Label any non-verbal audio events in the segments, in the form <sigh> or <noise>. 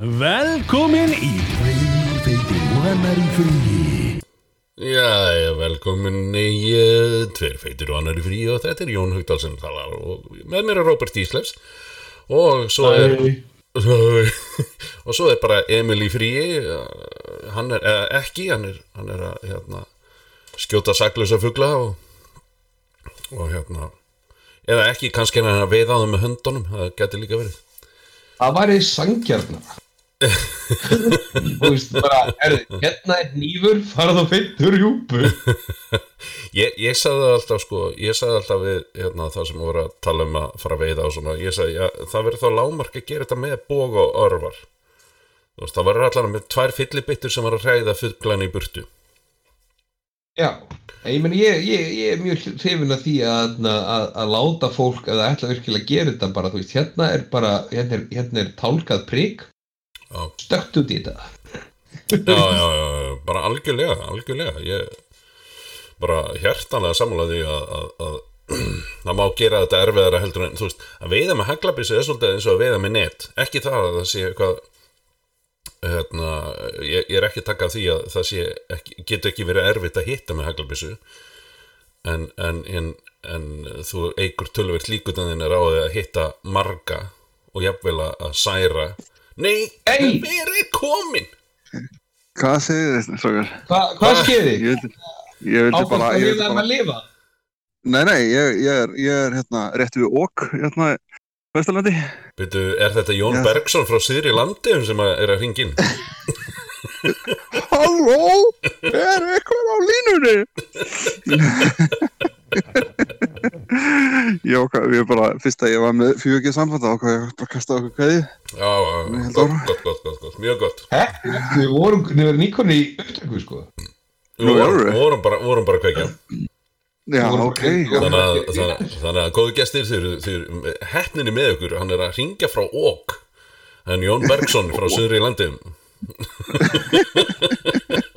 Velkomin í Tveir og annar í fríi Já, velkomin í uh, Tveir feitir og annar í frí og þetta er Jón Haugdal sem talar og með mér er Robert Íslefs og svo er <laughs> og svo er bara Emil í fríi uh, hann er uh, ekki hann er, hann er að hérna, skjóta saklösa fugla og, og hérna eða ekki, kannski er hann að veiða á þeim með höndunum það getur líka verið. Það væri sangjarnar Þú veist bara, er, hérna er nýfur, farað á feintur hjúpu <laughs> Ég, ég sagði alltaf sko, ég sagði alltaf við hérna, það sem voru að tala um að fara að veiða og svona, ég sagði, já, það verður þá lámark að gera þetta með bóg og örvar. Þú veist, það verður allan með tvær fyllibittur sem var að hræða fugglan í burtu. Já, ég meni, ég, ég, ég er mjög hrifin að því að, að, að láta fólk að það ætla virkilega að gera þetta bara, þú veist, hérna er bara, hérna er, hérna er tálkað Já. Stökt út í þetta. Já, já, já, bara algjörlega, algjörlega. Ég bara hjertanlega sammála því að, að, að <clears throat> það má gera þetta erfiðara heldur en þú veist, að veiða með haglabissu er svolítið eins og að veiða með net. Ekki það að það sé eitthvað hérna, ég, ég er ekki að taka af því að það sé, ekki, getur ekki verið erfitt að hitta með haglabissu en, en, en, en þú eigur tölvert líkutanðin er á því að hitta marga og jafnvel að særa nei, Hey! hver er komin Hvað segir þið, strókar? Hva, Hvað skeiði? Ég vildi, ég vildi Áfram bara, að ég við erum að lifa nei, nei, ég, ég er, ég er hérna rétt við okk, hérna, Vesturlandi. Byrju, er þetta Jón Já. Bergson frá Sýri landi sem að er að ringin? <laughs> Halló, er eitthvað á línunni? <laughs> ég okkar, ég bara, fyrst að ég var með fjögið samband, þá okkar, ég bara kastaði okkur kveði. Já, já, gott, gott, gott, gott, gott, mjög gott. Hæ? Við vorum, við vorum nýkonni í upptöku, sko. Við Nú, vorum, vorum, bara, vorum bara kveikja. Já, ok. Þannig að, þannig, að- þannig að góðu gestir þeir, þeir hefninni með ykkur, hann er að ringja frá OK. Hann Jón Bergson frá <laughs> Sýri landi <laughs>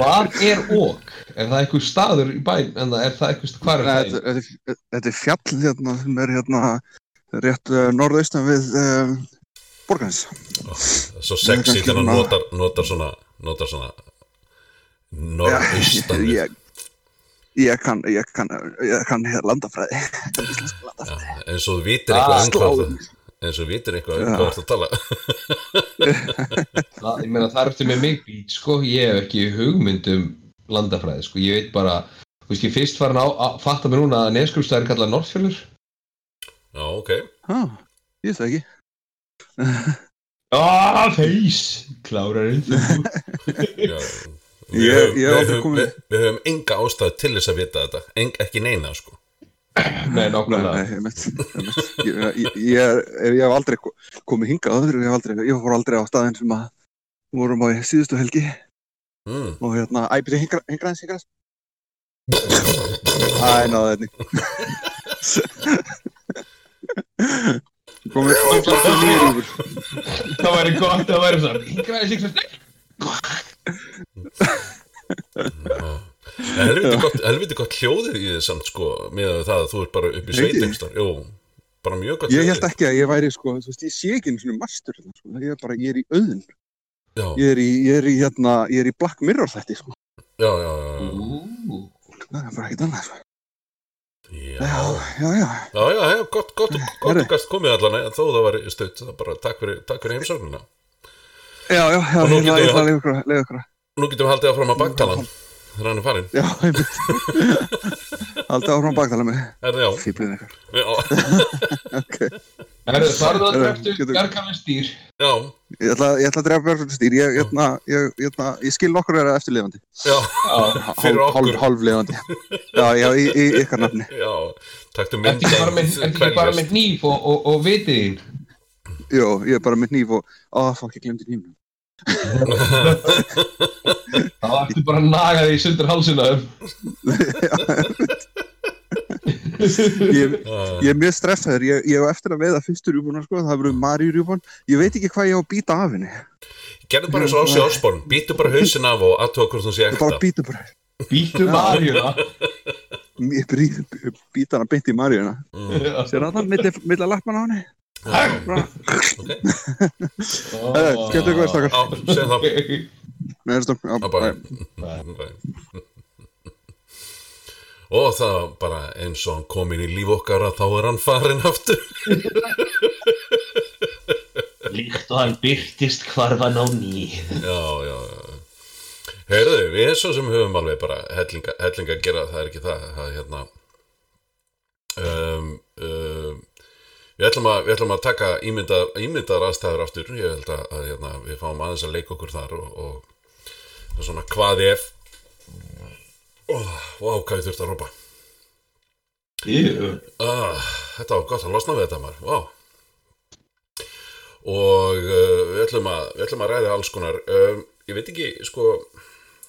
Hvað er ók? Er það einhver staður í bæn? En það er það einhver, hvað er Nei, það? Þetta, þetta, þetta er fjall hérna sem er hérna rétt uh, norðaustan við uh, Borgans. Svo sexy þegar hann svona- notar, notar svona notar svona norðaustan við. ég, ég kann, ég kann, ég kann landafræði. Landafræði. Já, eins og þú vitir eitthvað Ah, um sláðu. það eins og þú vitir eitthvað um Já. hvað það tala. <laughs> Það, ég meina það er eftir með mig bít sko, ég hef ekki hugmynd um landafræði sko, ég veit bara þú veist ég fyrst farin á að fatta mér núna að neskrumstæður kallað Norðfjörður. Já, ok. Há, ég það ekki. <laughs> Ah, feys klárarinn <laughs> Já, við, höfum, enga ástæð til þess að vita þetta. Eng, ekki neina sko Nei, Nei, nákvæmlega nei, ég mitt, ég mitt. Ég, ég, ég, er- ég hef aldrei ko- komið hingað áður, ég hef aldrei, ég fór aldrei á staðinn sem að vorum á síðustu helgi mm. og hérna, æ, byrja hingra, hingra eins, hingra eins. Æ, náðu þetta. <laughs> Komið, flottu nýjur yfir. Það væri gott að væri svona Hingraði sig svo En helviti gott, helviti gott hljóðið í þið samt sko með það að þú ert bara upp í Ekki? sveitengstar Jú, bara mjög gott Ég held ekki að ég væri, sko, þú veist, ég sé ekki einu svona mastur, hérna, sko, ég er bara, ég er í auðun. Ég er í, ég er í, hérna, ég er í Black Mirror þætti, sko. já, já, já, Ú, Það er bara ekkert annað, sko. já. Já, já, já. Já, já, gott, gott, gott að gast komið allan þó það var stutt, það bara takk fyrir, takk fyrir heimsögnuna. Já, já, já, Og nú ég getum ætla við- ég ætla að leiða ykkur, leiða ykkur. Nú getum við haldið áfram að baktalan þegar hann er farinn. Já, einmitt. Haldið áfram baktala mig. Herði, já, Fýblið ykkur. já, <laughs> Ok. Herðu, farðu að Herðu, dreftu Bjarkarvinn stýr já, Ég ætla, ég ætla að drefa björnfjörn stýr. Ég, hérna, ég, hérna, ég skil nokkur vera eftirlifandi. já, Já, Fyrir okkur. hálf- Hálflifandi. Já, já, í, í ykkar nafni. já, taktu Ertu mynd ekki bara með, ertu ekki bara með nýf og, og, og vitið? Jó, ég er bara með nýf og, á, fokk, ég glemdi nýfnum. Það ertu bara að naga því sundur hálsina um <laughs> Ég, ég er mjög stressaður. Ég, ég hef eftir að veiða fyrstu rjúbuna, sko. Það verður Maríu rjúbun. Ég veit ekki hvað ég á að býta af henni. Gerðu bara eins og Ássi Osborn, býtu bara hausin af og aðtóa hvort hún sé bara ekta. bara. Býtu Marjuna Ég brý- býta hana beint í Maríuna. Mm. Sér það það, milli, milli lappana á henni? Ok, Skemmtu ykkur, stakkar. á, segð það Nei, það er stopp. Já, Já. Nei. <laughs> og það bara eins og hann kom inn í líf okkar að þá er hann farin aftur <laughs> Líkt og hann byrtist hvarfan á ný já, já, já heyrðu, við svo sem höfum alveg bara hellinga, hellinga að gera, það er ekki það það er hérna um, um, við, ætlum að, við ætlum að taka ímyndar, ímyndar aðstæður aftur. Ég held að, að hérna, við fáum aðeins að leika okkur þar og, og er svona hvað ef? Oh, Vá, hvað ég þurfti að rópa Jú, Ah, þetta var gott að losna við þetta maður, vá. Og uh, við, ætlum að, við ætlum að ræða alls konar. Um, ég veit ekki, sko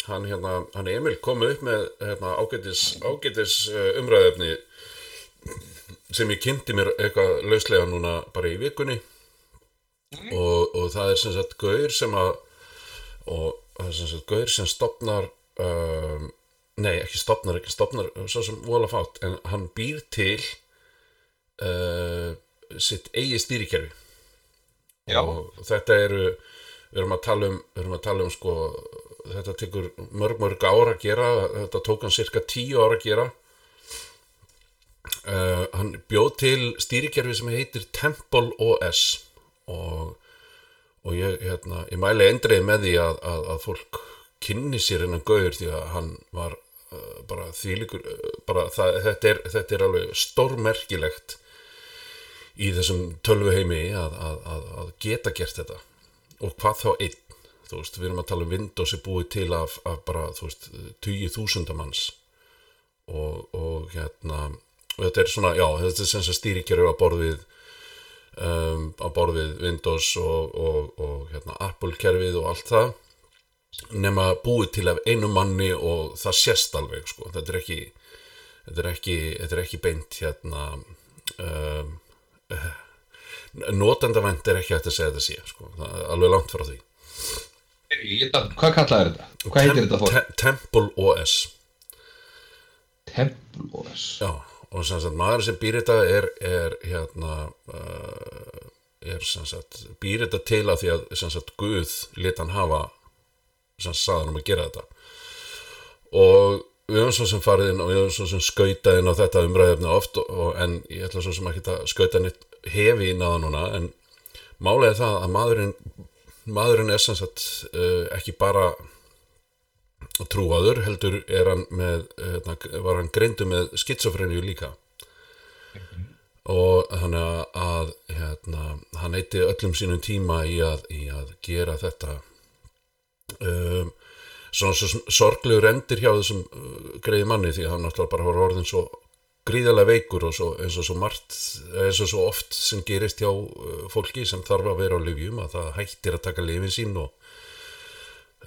hann, hérna, hann Emil kom upp með hérna, ágætis, ágætis uh, umræðefni sem ég kynnti mér eitthvað lauslega núna bara í vikunni. Og, og það er sem sagt gaur sem að og það er sem sagt gaur sem stopnar um, nei ekki stopnar, ekki stopnar svo sem vola fátt, en hann býr til uh, sitt eigi stýrikerfi. Já, og þetta eru við erum að tala um, að tala um sko, þetta tekur mörg mörg ára að gera þetta tók hann cirka tíu ára að gera uh, hann bjóð til stýrikerfi sem heitir Temple OS og, og ég, hérna, ég mæli endreið með því að, að, að fólk kynni sér hennan gauður því að hann var uh, bara þvílíkur uh, bara það, þetta, er, þetta er alveg stórmerkilegt í þessum tölvuheimi að, að, að, að geta gert þetta. Og hvað þá einn? Þú veist, við erum að tala um Windows er búið til af, af bara, þú veist, 20.000 manns. Og, og hérna og þetta er svona, já, þetta er sem sem stýrikerfi á borð við um, á borð við Windows og, og, og hérna, Apple kerfið og allt það nema búið til af einu manni og það sést alveg, sko, þetta er ekki þetta er ekki, þetta er ekki beint hérna um, notendavænt er ekki hægt að segja þetta sé sko. alveg langt frá því hvað kallaði þetta? Hvað heitir þetta fólk? Te Temple OS Temple OS já, og sem sagt maður sem býr þetta er, er hérna uh, er sem sagt býr þetta til að því að sem sagt Guð lit hann hafa sem sagt sagði hann um að gera þetta. Og við höfum svo sem farið inn og við höfum svo sem skautað inn á þetta umræðefni oft og, og, en ég ætla svo sem ekki að skauta nýtt hefi á það núna en málega það að maðurinn maðurinn er sem sagt uh, ekki bara trúaður heldur er hann með hérna, var hann greindu með skitsofrenju líka. Og þannig að, hérna, hann eitti öllum sínum tíma í að, í að gera þetta. Um, svona svo sorglegur endir hjá þessum uh, greiði manni því að hann náttúrulega bara var orðin svo gríðarlega veikur og svo, eins og svo margt eins og svo oft sem gerist hjá uh, fólki sem þarf að vera á livjum að það hættir að taka lifin sín og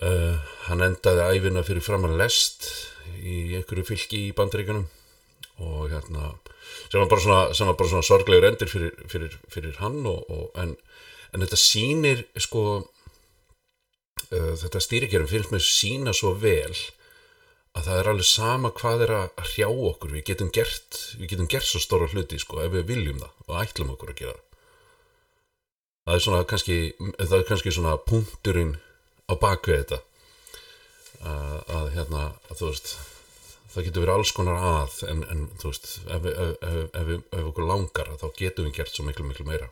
uh, hann endaði æfina fyrir framann lest í einhverju fylki í bandreikunum og hérna sem var bara svona, var bara svona sorglegur endir fyrir, fyrir, fyrir hann og, og, en, en þetta sýnir sko uh, þetta stýrikerfum finnst mér sína svo vel að það er alveg sama hvað er að hrjá okkur. Við getum gert, við getum gert svo stóra hluti sko, ef við viljum það og ætlum okkur að gera það er svona kannski það er kannski svona punkturinn á bakvið þetta. Að, að hérna að veist það getur verið alls konar að en, en þú veist ef, ef, ef, ef, okkur langar þá getum við gert svo miklu miklu meira.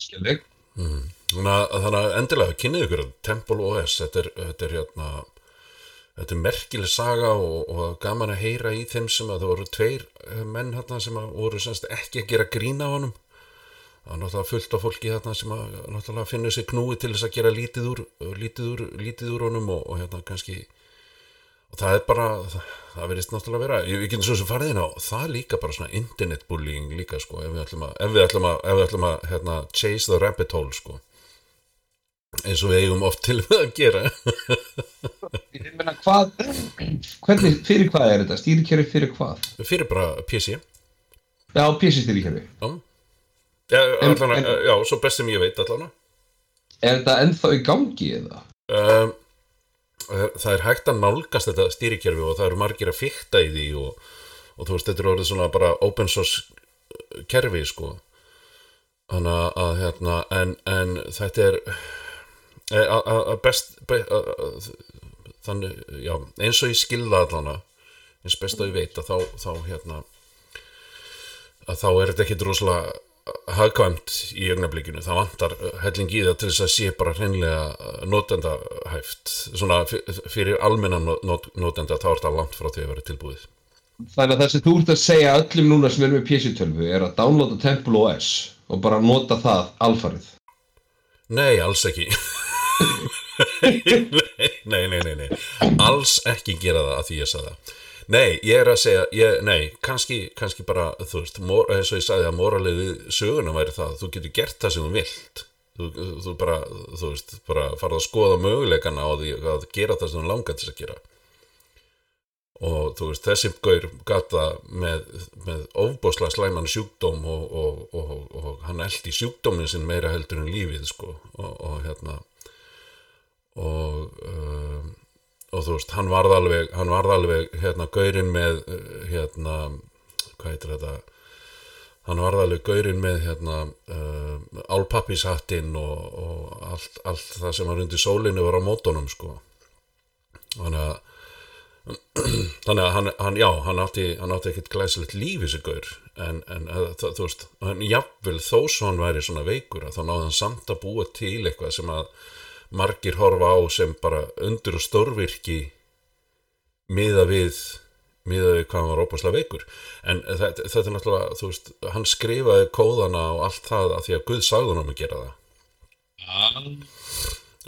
Skilvig Þannig að, þannig að endilega kynnið ykkur Temple OS, þetta er, þetta er hérna þetta er merkileg saga og, og gaman að heyra í þeim sem að það voru tveir eh, menn hérna sem að voru semst ekki að gera grína á honum það var náttúrulega fullt af fólki hérna sem að náttúrulega finnur sér knúi til þess að gera lítið úr lítið úr, lítið úr honum og, og hérna kannski og það er bara, það, það verðist náttúrulega vera ég, við getum svo sem farið inn á, það er líka bara svona internetbullying líka sko ef við ætlum að, ef við ætlum að, ef við ætlum að hérna, chase the rabbit hole sko. Eins og við eigum oft til við að gera. <laughs> Ég meina hvað Hvernig, fyrir hvað er þetta? Stýrikerfi fyrir hvað? fyrir bara PC já, PC stýrikerfi. Já, En- allan, en- já svo best sem ég veit allan Er þetta ennþá í gangi eða? um, það er hægt að nálgast þetta stýrikerfi og það eru margir að fykta í því og, og þú veist, þetta er orðið svona bara open source kerfi sko Þannig að, hérna, en, en þetta er e, að, best be, þannig, já, eins og ég skilða allana eins best að ég veit að þá, þá hérna að þá er þetta ekkit rosalega hagkvæmt í augnablikinu, það vantar helling í það til þess að sé bara hreinlega notendahæft. Svona fyrir almennan not, notenda þá er það langt frá því að vera tilbúið. Þannig að það sem þú ert að segja öllum núna sem er með PC-tölvu er að downloada Temple OS og bara nota það alfarið. Nei, alls ekki. <laughs> Nei, nei, nei, nei. Alls ekki gera það að því ég sagði það Nei, ég er að segja, ég, nei, kannski, kannski bara, þú veist, mor, eins og ég sagði að moralið við söguna væri það, þú getur gert það sem þú vilt. Þú, þú bara, þú veist, bara farið að skoða möguleikana á því að gera það sem þú langar til að gera. Og þú veist, þessi gaur gata með, með ofbóðslega slæman sjúkdóm og, og, og, og, hann eldi sjúkdómin sinn meira heldur en lífið, sko, og hérna, og, um, og þú veist, hann varð alveg, hann varð alveg, hérna, gaurinn með, uh, hérna, hvað heitir þetta, hann varð alveg gaurinn með, hérna, uh, álpappishattinn og, og allt, allt það sem var undir sólinu var á mótonum, sko. Þannig að, <clears throat> þannig að hann, hann, já, hann átti, átti ekkert glæsilegt líf þessi gaur, en, en uh, það, þú veist, hann jafnvel þó svo hann væri svona veikur að þá náði hann samt að búa til eitthvað sem að margir horfa á sem bara undur og stórvirki miða við miða við hvað hann var óbúslega veikur en þetta, þetta er náttúrulega, þú veist hann skrifaði kóðana og allt það að því að Guð sagði hann um að gera það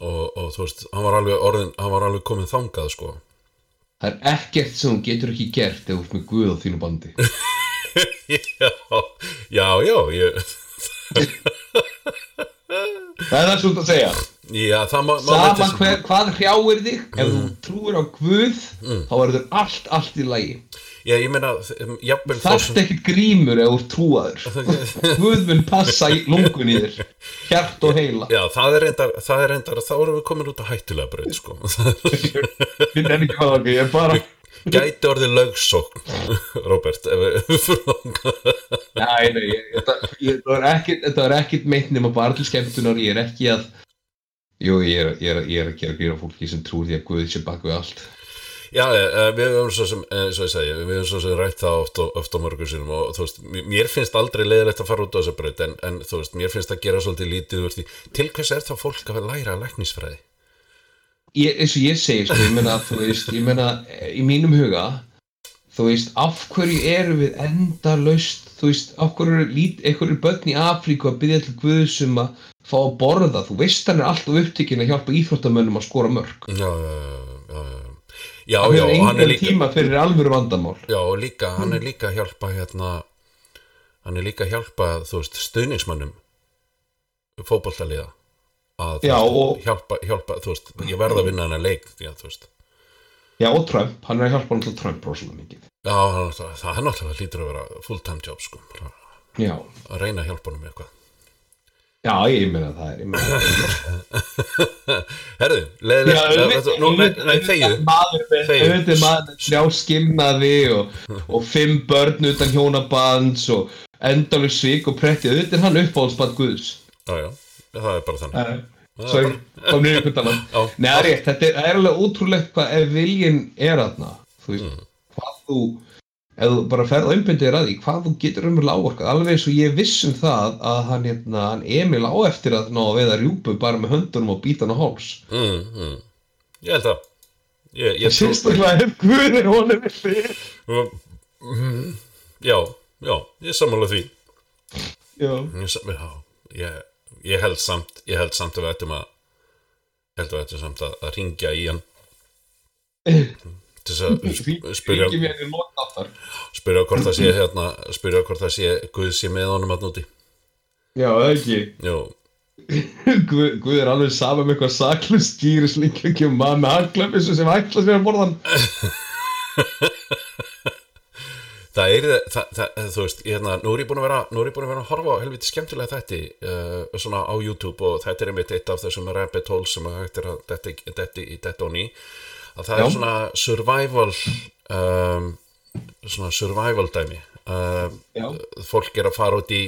og, og þú veist, hann var alveg orðin, hann var alveg komin þangað sko Það er ekkert sem þú getur ekki gert ef þú ert með Guð á þínu bandi. <laughs> já, já, já ég, Það er það ert að segja. Já, það má, má Sama hver, hvað hrjáir þig, ef þú trúir á Guð, þá verður allt, allt í lagi. já, ég meina, Þarft ekkert grímur ef þú trúaður. <laughs> Guð mun passa í lungun í þér, hjart og heila. Já, það er reyndar, það er reyndar, þá erum við komin út á hættulega braut, sko. <laughs> Ég er ekki hvað ég er bara... <laughs> Gæti orðið lögsókn, Robert, ef við- fyrir langa. Nei, þetta, meint nema bara til skemmtunar, ég er ekki að, jú, ég er, ég er, ég er að gera grína fólki sem trúr því að Guð sé bak við allt. Já, eh, við höfum svo sem, eh, svo ég segi, við höfum svo sem rætt það oft og, oft og mörgum sinum og þú veist, mér- finnst aldrei leiðilegt að fara út á þessa braut en, en þú veist, mér finnst að gera svolítið lítið úr því. Til hvers er þá fólk að læra læknisfræði? Ég, eins og ég segi, sko, ég meina, þú veist, ég meina, í mínum huga, þú veist, af hverju eru við enda laust, þú veist, af hverju eru börn í Afríku að byggja til Guðs um að fá að borða, þú veist, hann er alltaf upptekinn að hjálpa íþróttamönnum að skora mörg. Já, já, já, já, já. Já, Hann já, hann er líka, tíma fyrir alvöru vandamál. já, og líka, hann er líka að hjálpa hérna, hann er líka að hjálpa, þú veist, stuðningsmönnum fótboltaliða að Já, og- hjálpa, hjálpa, þú veist, ég verð að vinna hennar leik, því að, þú veist, Já, og Trump, hann er að hjálpa hann til Trump rosalega mikið. Já, hann, það, það er náttúrulega lítur að vera full-time job sko, Já, að reyna að hjálpa honum með eitthvað. Já, ég meina það er, ég meina það. Herðu, leiðilegt, nú, nei, þegju, Þegju. er með þrjá skimnaði og, og fimm börn utan hjónabands og endalur svik og pretti, auðvitað er hann uppáhaldsband Guðs. já, já, það er bara þannig. Uh, sorry, kom ykkur talan. Já. Nei, það er rétt, þetta er, er alveg útrúlegt hvað ef viljinn er aðna, þú veist, Mm. hvað þú, ef þú bara ferð að umbynda þér að því, hvað þú getur um lágorkað, alveg eins og ég viss um það að hann, hérna, hann Emil á eftir að ná að veiða rjúpu bara með höndunum og býta hann á háls. Mm, mm. Ég held það. Ég, ég Sérstaklega ef Guð er honum fyrir. Mm, Já, já, ég sammála því. Já. Ég, ég, held samt, ég held samt að við ættum að, held að við ættum samt að, að ringja í hann <laughs> til þess að sp- spyrja, í spyrja hvort það sé hérna, spyrja hvort það sé Guð sé með honum að núti. Já, það ekki. <laughs> Guð, Guð er alveg sama með eitthvað saklust skýris líka ekki um mann með haglöfissu sem ætla sér að borða hann. <laughs> það er það, það, þú veist, hérna, nú er ég búin að vera nú er ég búin að vera að horfa á helviti skemmtilega þætti uh, svona á YouTube og þetta er einmitt eitt af þessum rabbit holes sem að hægt er að detti, detti, detti onni að það Já. er svona survival um, svona survival dæmi Já. fólk er að fara út í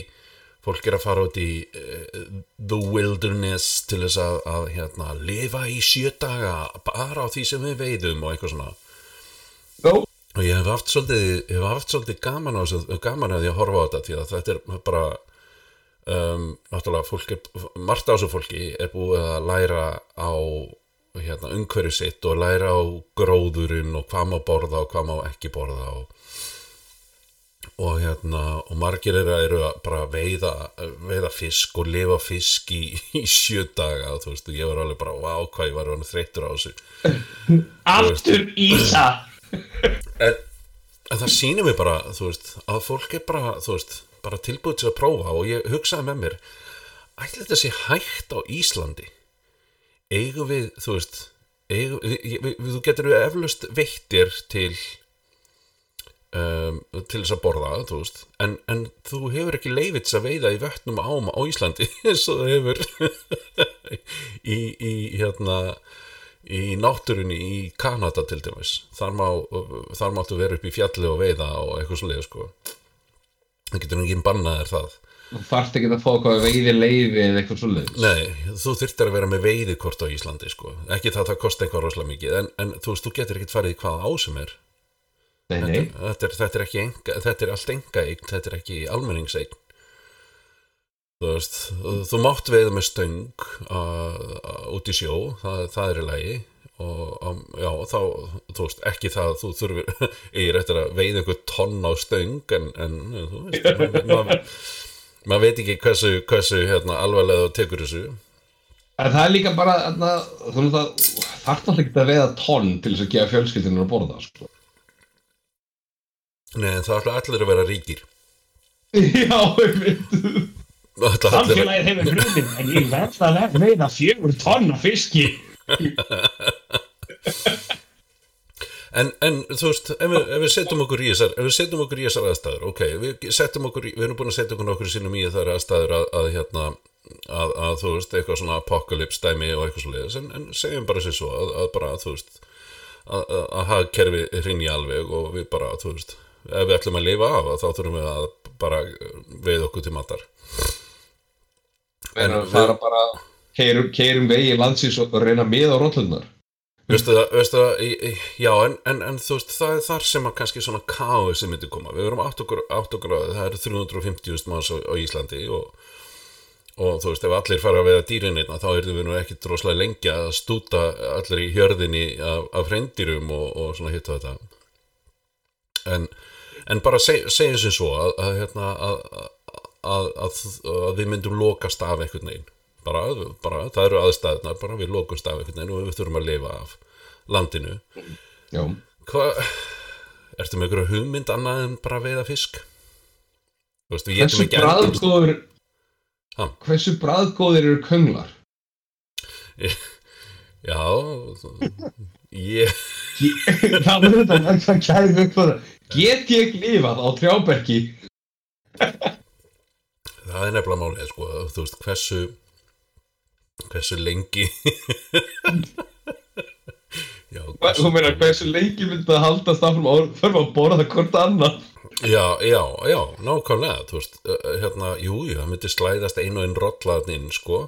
fólk er að fara út í uh, the wilderness til þess að, að hérna, lifa í sjö daga bara á því sem við veiðum og eitthvað svona Jó, og ég hef haft svolítið, ég hef haft svolítið gaman, á, gaman að að horfa á þetta því að þetta er bara um, náttúrulega fólk er, margt á þessu fólki er búið að læra á hérna, umhverju sitt og læra á gróðurinn og hvað má borða og hvað má ekki borða og, og hérna og margir eru, að bara veiða, veiða fisk og lifa fisk í, í sjö daga þú veist, og ég var alveg bara, vá, hvað ég var orðinn þreyttur á þessu. Aftur Ísa en, en það sýnir mig bara þú veist, að fólk er bara veist, bara tilbúið til að prófa og ég hugsaði með mér ætli þetta sé hægt á Íslandi eigum við þú veist eigum, við, við, þú getur við eflust veittir til um, til þess að borða þú veist, en, en þú hefur ekki leifits að veiða í vötnum ám á Íslandi <laughs> eins og það hefur <laughs> í, í hérna í náttúrunni í Kanada til dæmis þar, má, þar máttu vera upp í fjalli og veiða og eitthvað svo leið sko. það getur ekki bannað er það Þú þarft ekki að fá hvað veiði leiði eða eitthvað svoleiðis. Nei, þú þyrftir að vera með veiðikort á Íslandi sko. ekki það að það kosti eitthvað rosalega mikið en, en þú veist, þú getur ekkert farið í hvað á sem er. Nei, nei, þetta er, þetta er, ekki enga, þetta er allt enga eign, þetta er ekki almenningseign. Þú veist þú mátt veiða með stöng út í sjó það, það er í lagi. Og um, já, þá, þú veist, ekki það að þú þurfir, <laughs> eigir eftir að veiða einhver tonn á stöng en, en þú veist, <laughs> maður ma, ma veit ekki hversu, hversu hérna, alvarlega þú tekur þessu. En það er líka bara þarna, þú veist að þarft náttúrulega ekki að veiða tonn til þess að gefa fjölskyldinu að borða sko. Nei, en það ætla allir að vera ríkir. <laughs> Já, ég veit Samfélagið hefur hrunið en ég verð að veiða fjögur tonn af fiski <laughs> En, en þú veist, ef við, ef við setjum okkur í þessar ef við setjum okkur í þessar aðstæður ok, við setjum okkur, í, við erum búin að setja okkur nokkur sinnum í þessar aðstæður að, að hérna að, að þú veist, eitthvað svona apocalypse dæmi og eitthvað svo leiðis, en, en segjum bara sér svo að, að bara, þú veist að, hagkerfi hrinni alveg og við bara, þú veist, ef við ætlum að lifa af þá þurfum við að bara veið okkur til matar. En það er bara keirum vegi landsins og reyna með á rótlunar Veistu það, veistu það, já, en, en, en þú veist, það er þar sem að kannski svona káu sem myndi koma. Við verum átt okkur, að það eru 350.000 manns á, á Íslandi og, og þú veist, ef allir fara að veða dýrinirna þá erum við nú ekki droslega lengi að stúta allir í hjörðinni af, af hreindyrum og, og svona hitt og þetta. En, en bara seg, segjum sem svo að, að, hérna, að, að við myndum lokast af einhvern veginn. Bara, bara, það eru aðstæðnar, bara við lokumst af einhvern veginn og við þurfum að lifa af landinu. Já Hvað, ertu með einhverju hugmynd annað en bara veiða fisk? Veist, Hversu bræðgóður? Hversu bræðgóðir eru könglar? <laughs> Já, ég, <laughs> Það var þetta að það kæði upp það Get ég lifað á trjáberki? það er nefnilega málið, sko, þú veist, hversu, hversu lengi, já, Þú meina hversu lengi myndi það haldast og þurfa að borða hvort annað? já, já, já, nákvæmlega, þú veist, hérna, jú, jú, það myndi slæðast einu og einn rollaðin, sko,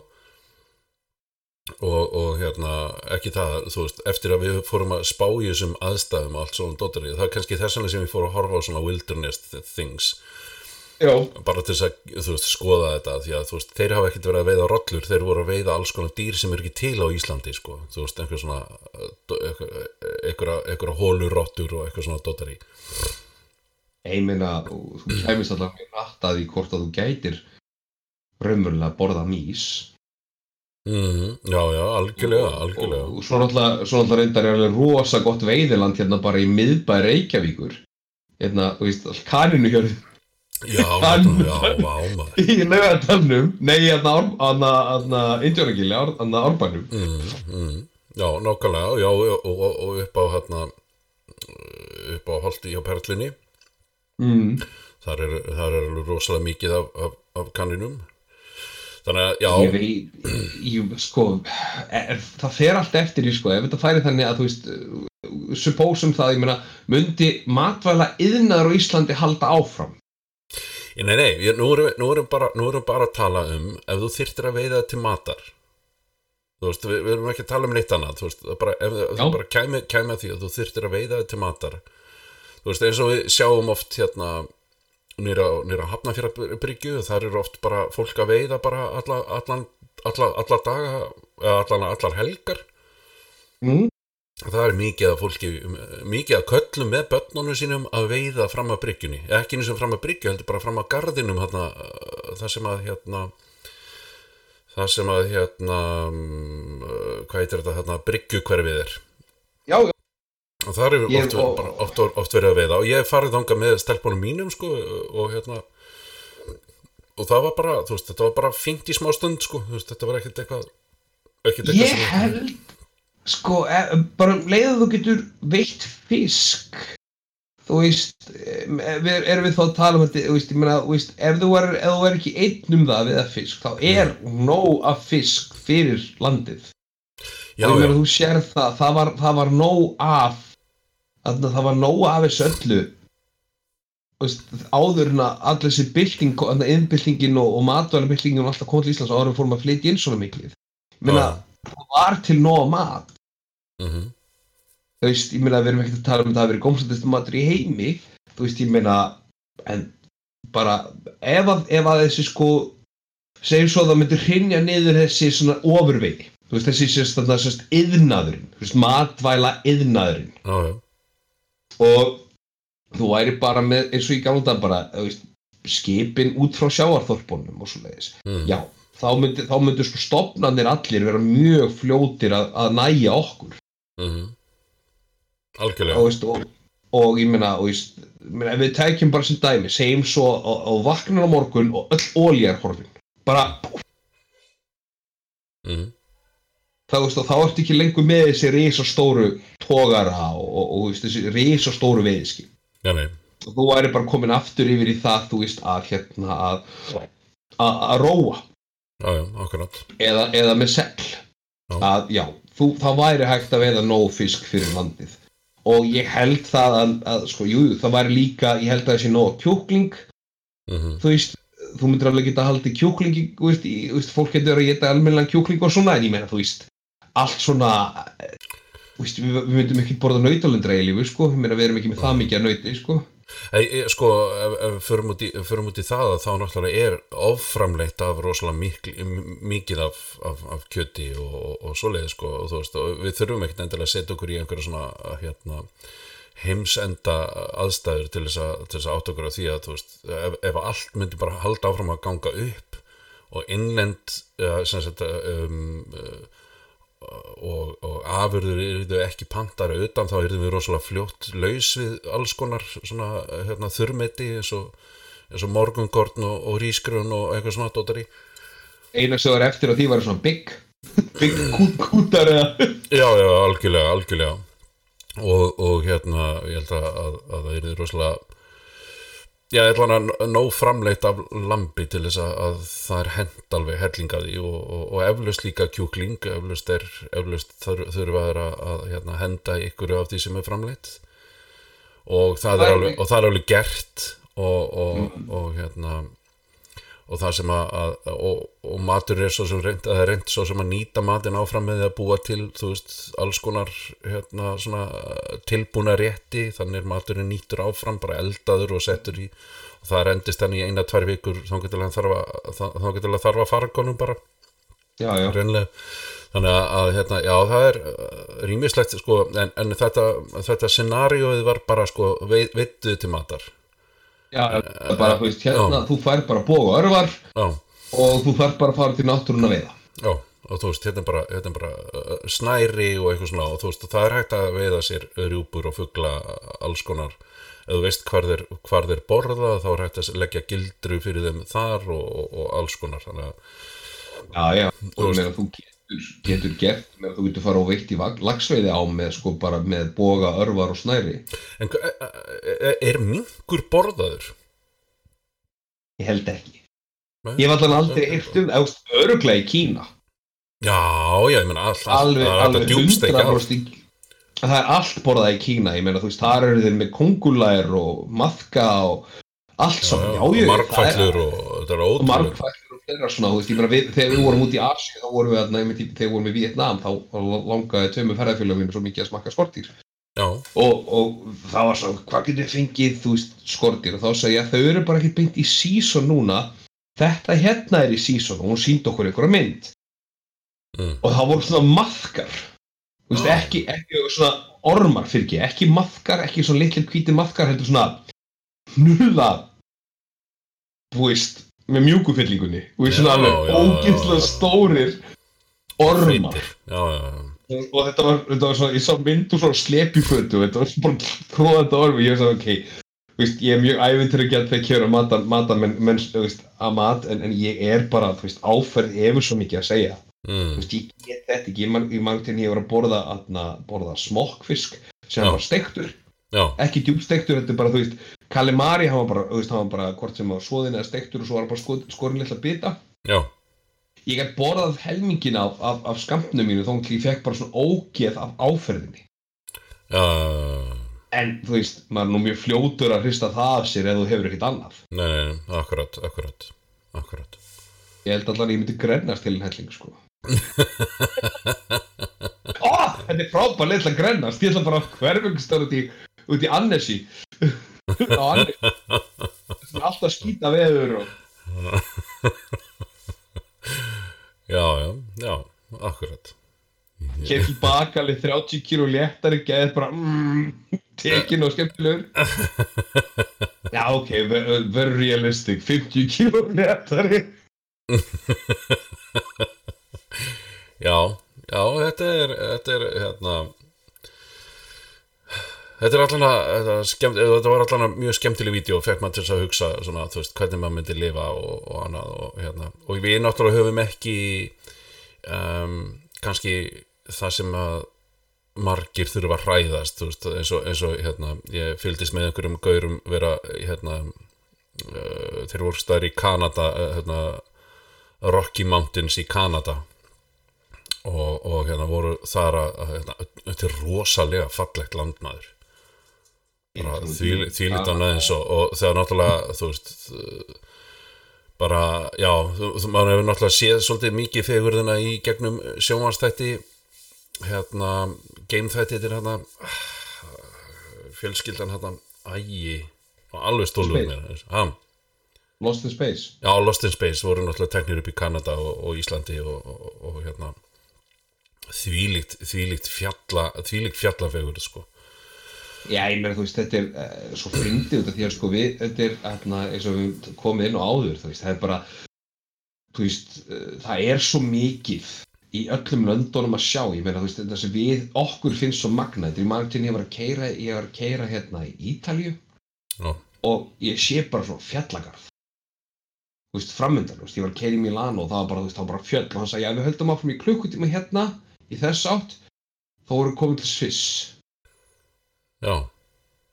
og, og hérna, ekki það, þú veist, eftir að við fórum að spá í þessum aðstæðum og allt svona dóttarið, það er kannski þess vegna sem við fórum að horfa á svona wilderness things, Já. Bara til þess að, veist, skoða þetta því að, veist, þeir hafa ekkert verið að veiða rollur þeir voru að veiða alls konar dýr sem er ekki til á Íslandi, sko, þú veist, einhver svona einhverja hólurrottur og eitthvað svona dóttari Ég meina, þú kæmist alltaf með rattað í hvort að þú gætir raunverulega að borða mís mm, Já, já, algjörlega, algjörlega. og svo náttúrulega, svo náttúrulega reyndar er alveg rosa gott veiðiland hérna bara í miðbæ Reykjavíkur. Hérna, þú veist, kaninu hér Já, maður. Í lögatalnum nei, hérna, hérna, hérna Indjónagili, hérna Árbænum. Mm, mm, Já, nákvæmlega, já, og, og, og upp á hérna upp á holti hjá Perlinni mm. þar er, þar er alveg rosalega mikið af, af, af kanninum. Þannig að, já, ég veit, ég, sko er, það fer allt eftir í sko ef þetta færi þannig að þú veist supposum það, ég meina, myndi matvæla yðnaður á Íslandi halda áfram Nei, nei, ég, nú, erum, nú, erum bara, nú erum bara að tala um ef þú þyrftir að veiða til matar þú veist, við, við erum ekki að tala um neitt annað þú veist, bara, ef ef Já. þú bara kæmi, kæmi að því að þú þyrftir að veiða til matar þú veist, eins og við sjáum oft hérna nýra, nýra hafnafjörabryggju þar eru oft bara fólk að veiða bara alla, allan, alla, alla daga eða allan, allar helgar mm. Það er mikið að fólki mikið að köllum með börnunum sínum að veiða fram að bryggjunni. Ekki eins og fram að bryggju, heldur bara fram að gardinum hérna, það sem að hérna það sem að hérna hvað heitir þetta hérna, bryggjukverfið er. Já, já, og það Ég- oft, og- oft, oft verið að veiða. Og ég farið þangað með stelpunum mínum sko og hérna og það var bara, þú veist, þetta var bara fínt í smá stund sko, þú veist, þetta var ekkert eitthvað ekkert eitthvað ég held sko, e, bara um leið að þú getur veitt fisk þú veist em, við, erum við þá að tala um þetta þú veist, ég meina, þú veist, ef þú er, ef þú er ekki einn um það við að fisk, þá er nóg af fisk fyrir landið. Já, og ég meina, þú sér það, það var, það var nóg af þarna, það var nóg af þessu öllu. Áður en að allir þessi bylting, innbyltingin og, og matvælabyltingin og alltaf kom til Íslands áður en fórum að flytja inn svona mikið ég meina, það var til nóg af mat mhm, þú veist, ég meina, við erum ekkert að tala um að það hafi verið gómsættist matur í heimi. Þú veist, ég meina en bara, ef að, ef að þessi sko segjum svo að það myndi hrinja niður þessi svona ofurvegi þú veist, þessi sérst þarna sérst yðnaðurinn, þú veist, matvæla yðnaðurinn já, já, og þú væri bara með, eins og ég gáði það bara, þú veist, skipin út frá sjáarþorpunum og svo leiðis mm, já, þá myndi, þá myndi sko stopnarnir allir vera mjög fljótir að, að næja okkur mhm. Og, algjörlega, veist, og, og ég og, meina ef við tækjum bara sem dæmi segjum svo á vaknar á morgun og öll ólja er horfin. Bara mhm. Þá, veist, og þá ertu ekki lengur með þessi risastóru tógara og, og, og veist, þessi risastóru veiðski já, nei, og þú væri bara komin aftur yfir í það þú veist að hérna að að róa. Já, já, eða, eða með segl að já, þú, það væri hægt að veiða nóg fisk fyrir landið. Og ég held það að, að sko, jú, það væri líka, ég held að þessi nóg kjúkling, mhm, þú veist þú myndir alveg geta haldið kjúkling í- þú veist, í, veist, fólk getur að geta almennilega kjúkling og svona, en ég meina, þú veist allt svona eh, veist, við, við myndum ekki borða nautalundra í lífi, sko, ég meina, við erum ekki með það mikið að nauti, sko sko, ef við förum út, í, förum út í það að þá náttúrulega er oframleitt af rosalega mikl, mikið af, af, af kjöti og, og, og svoleiði sko og þú veist, og við þurfum ekkert endilega að setja okkur í einhverja svona hérna, heimsenda aðstæður til þess að, að átt okkur á því að veist, ef, ef allt myndi bara halda áfram að ganga upp og innlend ja, sagt um, og, og afurður eru ekki pantara utan þá erum við rosalega fljótt laus við alls konar svona, hérna, þurrmeti eins og, og morgungorn og, og rísgrun og eitthvað svona dótari eina sem var eftir á því var svona bygg. <laughs> Bygg kút, kútar Já, já, algjörlega, algjörlega. Og, og hérna ég held að, að, að það er rosalega já, ég ætla hann að nóg framleitt af lambi til þess að, að það er hent alveg hellingaði og, og, og eflaust líka kjúkling eflaust, er, eflaust þur, þurfa að, að hérna, henda ykkur af því sem er framleitt. Og það er alveg, og það er alveg gert og, og, og hérna og það sem að, að og, og matur er svo sem reynd að það er reynd svo sem að nýta matin áfram með að búa til þú veist, alls konar hérna, svona, tilbúna rétti. Þannig er maturinn nýtur áfram bara eldaður og settur í og það rendist hann í eina, tvær vikur. Þá getur hann þarf að, þá getur hann þarf að fara konum bara, já, já, þannig að, hérna, já, það er uh, rýmislegt, sko, en, en þetta þetta scenarióið var bara, sko vei, veittuð til matar já bara, þú veist, hérna, þú fær bara og örvar og þú fær bara að fara til náttúrun að veiða. Já, og þú veist, hérna bara, hérna bara uh, snæri og eitthvað svona og þú veist, það er hægt að veiða sér rjúpur og fugla alls konar. Ef þú veist hvar þeir, hvar þeir borða þá er hægt að leggja gildru fyrir þeim þar og, og, og alls konar þannig að, já, já, og veist- meðan þú getur, getur gert með þú getur fara og veitt í laxveiði á með sko bara með boga, örvar og snæri en hva- e- e- er mingur borðaður? ég held ekki Nei? ég hef allan aldrei eitt um, öruglega í Kína Já, já, ég all, alveg, alveg að. 100% í það er allt borðað í Kína ég meina þú veist, þar eru þeir með kongulær og maðka og allt saman, já, og já, margfællur og þetta er og ótrúlega fleira svona, þú veist, ég meina við, þegar við vorum út í Asi þá vorum við að, næmi, þegar við vorum í Vietnam þá langaði tveimur ferðarfélagum svo mikið að smakka skortýr já, og, og það var svo, hvað getur við fengið, þú veist, skortýr og þá sagði ég að þau eru bara ekki beint í season núna. Þetta hérna er í season og hún síndi okkur einhverja mynd. Mm. og það voru svona maðkar. Þú veist, Ah. ekki, ekki svona ormar fyrir ekki, ekki maðkar, ekki svona litlir hvítir maðkar, heldur svona hnuða þú veist, með mjúkufyllingunni þú veist, Já, svona alveg ógeðslega stórir ormar. Já, já, og, og þetta var, þetta var svona, ég sá myndu svona slepjufötu og þetta var svona bara tróðandi ormi, ég veist að ok þú veist, ég er mjög æfintur að geta þegar kjöra mata, mata menn, menn, þú veist, að mat en, en ég er bara, þú veist, áferð hefur svo mikið að segja. Þú Mm. veist, ég get þetta ekki, ég man, ég man til ég var að borða, atna, borða smokkfisk sem Já. var steiktur, já, ekki djúbsteiktur þetta er bara, þú veist, kalimari hann var bara, veist, hann var bara hvort sem var svoðin eða steiktur og svo var hann bara sko, skorin litla bita. Já, ég gætt borðað helmingin af, af, af skampnum mínu þó að ég fekk bara svona ógeð af áferðinni. Já, en þú veist, maður er nú mjög fljótur að hrista það af sér ef þú hefur ekkert annað. Nei, nei, nei, akkurat, akkurat, akkurat. ég held allan að ég myndi grennast til en helling sko. <laughs> Ó, þetta er frábær litla grennast. Ég ætla bara að hverfungstar út í út í Annesi er alltaf skýta veður og <laughs> Já, já, já, akkurat. kemur tilbaka alveg 30 kíló léttari geðið bara mm, tekin og skemmtilegur <laughs> já ok, ver- very realistic 50 kíló léttari <laughs> Já, já, þetta er, þetta er, hérna, þetta allan að, þetta, skemmt, þetta var allan að mjög skemmtileg vídeo og fekk maður til þess að hugsa svona, veist, hvernig maður myndi lifa og, og annað og hérna, og við náttúrulega höfum ekki, um, kannski það sem að margir þurfa að hræðast, veist, eins og, eins og, hérna, ég fylgdist með einhverjum gaurum vera, hérna, uh, þeir voru staðar í Kanada, uh, Rocky Mountains í Kanada. Og, og hérna voru þar að hérna, þetta er rosalega fallegt landmaður því, því lítið aðeins og, og þegar náttúrulega þú veist bara, já, þú, maður hefur náttúrulega séð svolítið mikið fegurðina í gegnum sjónvarstætti hérna, game þætti þetta er hérna fjölskyldan hérna, ægi alveg Space. mér ha, Lost in Space. Já, Lost in Space voru náttúrulega teknir upp í Kanada og, og Íslandi og, og, og hérna þvílíkt, þvílíkt fjalla þvílíkt fjallafegur sko. Já, ég meina, þú veist, þetta er uh, svo fyndið út af því að sko við, þetta er hérna, eins og við komum inn á áður, þú veist, það er bara, þú veist, uh, það er svo mikið í öllum löndunum að sjá, ég meina, þú veist, þetta sem við, okkur finnst svo magna, þetta er margir til ég var að keira, ég var að keira hérna í Ítalju Já, og ég sé bara svona fjallagarð, þú veist, framöndan, þú veist, ég var að keira í Milano og það var bara, þú veist, það var bara fjöll og hann sagði, já, við höldum áfram í klukkutíma hérna, í þess átt, þá voru komin til Sviss já,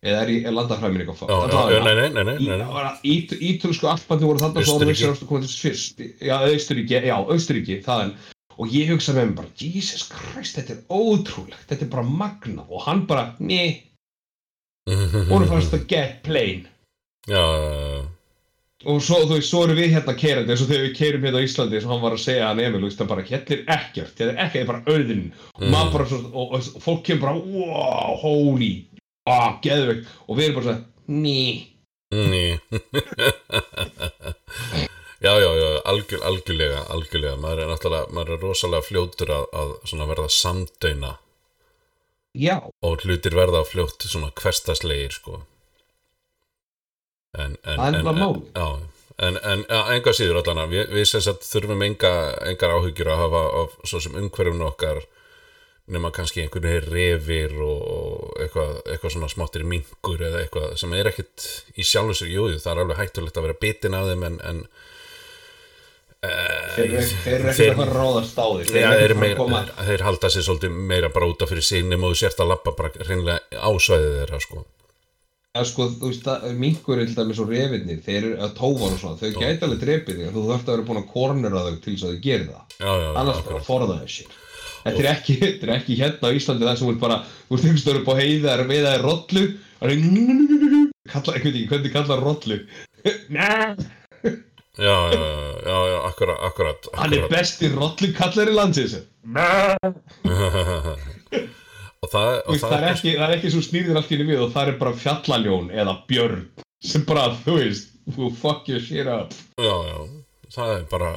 eða er, er landafræmin eitthvað já, já, já nei, nei, nei, nei, nei, nei. Ít, Ítölsku alpandi voru þarna fyrst Já, þaðan Og ég hugsa með mér bara, Jesus Christ, þetta er ótrúlegt, þetta er bara magna Og hann bara, nei, voru fannst að get plain. Já, Og svo, þú veist, svo erum við hérna keirandi eins og þegar við keirum hérna á Íslandi eins og hann var að segja þú veist, það bara, hérna er ekkert, þetta er ekkert, þetta er bara auðin Og maður bara svo, og, og, og fólk kemur bara, wow, holy, ah, geðveikt. Og við erum bara svona, nei Ný. já, já, já, algjör, algjörlega, algjörlega, maður er náttúrulega, maður er rosalega fljótur að, að verða samdöina Já, og hlutir verða fljótt svona hverstaslegir, sko. En, en, en, en, já, en, enga síður allan við, við sem sagt þurfum enga, engar áhyggjur að hafa af svo sem umhverfum okkar nema kannski einhvern veginn refir og eitthvað, eitthvað svona smáttir mingur eða eitthvað sem er ekkit í sjálfu sér, jú, jú, það er alveg hættulegt að vera bitin af þeim en, en þeir eru ekki- þeir eru ekki Þeir- að ráðast á því þeir, ekki að fara meir, að koma þeir halda sér svolítið meira af fyrir sig nema þú sért að lappa bara hreinlega ásvæðið þeirra sko. að sko, þú veist, að minkur er til dæmis og refinir, þeir eru að tófan og svona þau gæti alveg drepið þig, þú þarft að vera búin að kornera þau til þess að þau gerir það. Já, já, já, annars bara forða þessi þetta er ekki, þetta er ekki hérna á Íslandi það sem þú ert bara, þú ert einhverstöður upp á heiða er með það er rollu það er kalla, ég veit ekki, hvernig kallar rollu já, já, já, já, akkurat, akkurat, hann er besti rollukallari landsins Nei og það, og veist, það, er ekki, það er ekki svo snýrðir allt í einu við og það er bara fjallaljón eða björn sem bara, þú veist, þú fuck your shit up. Já, já, það er bara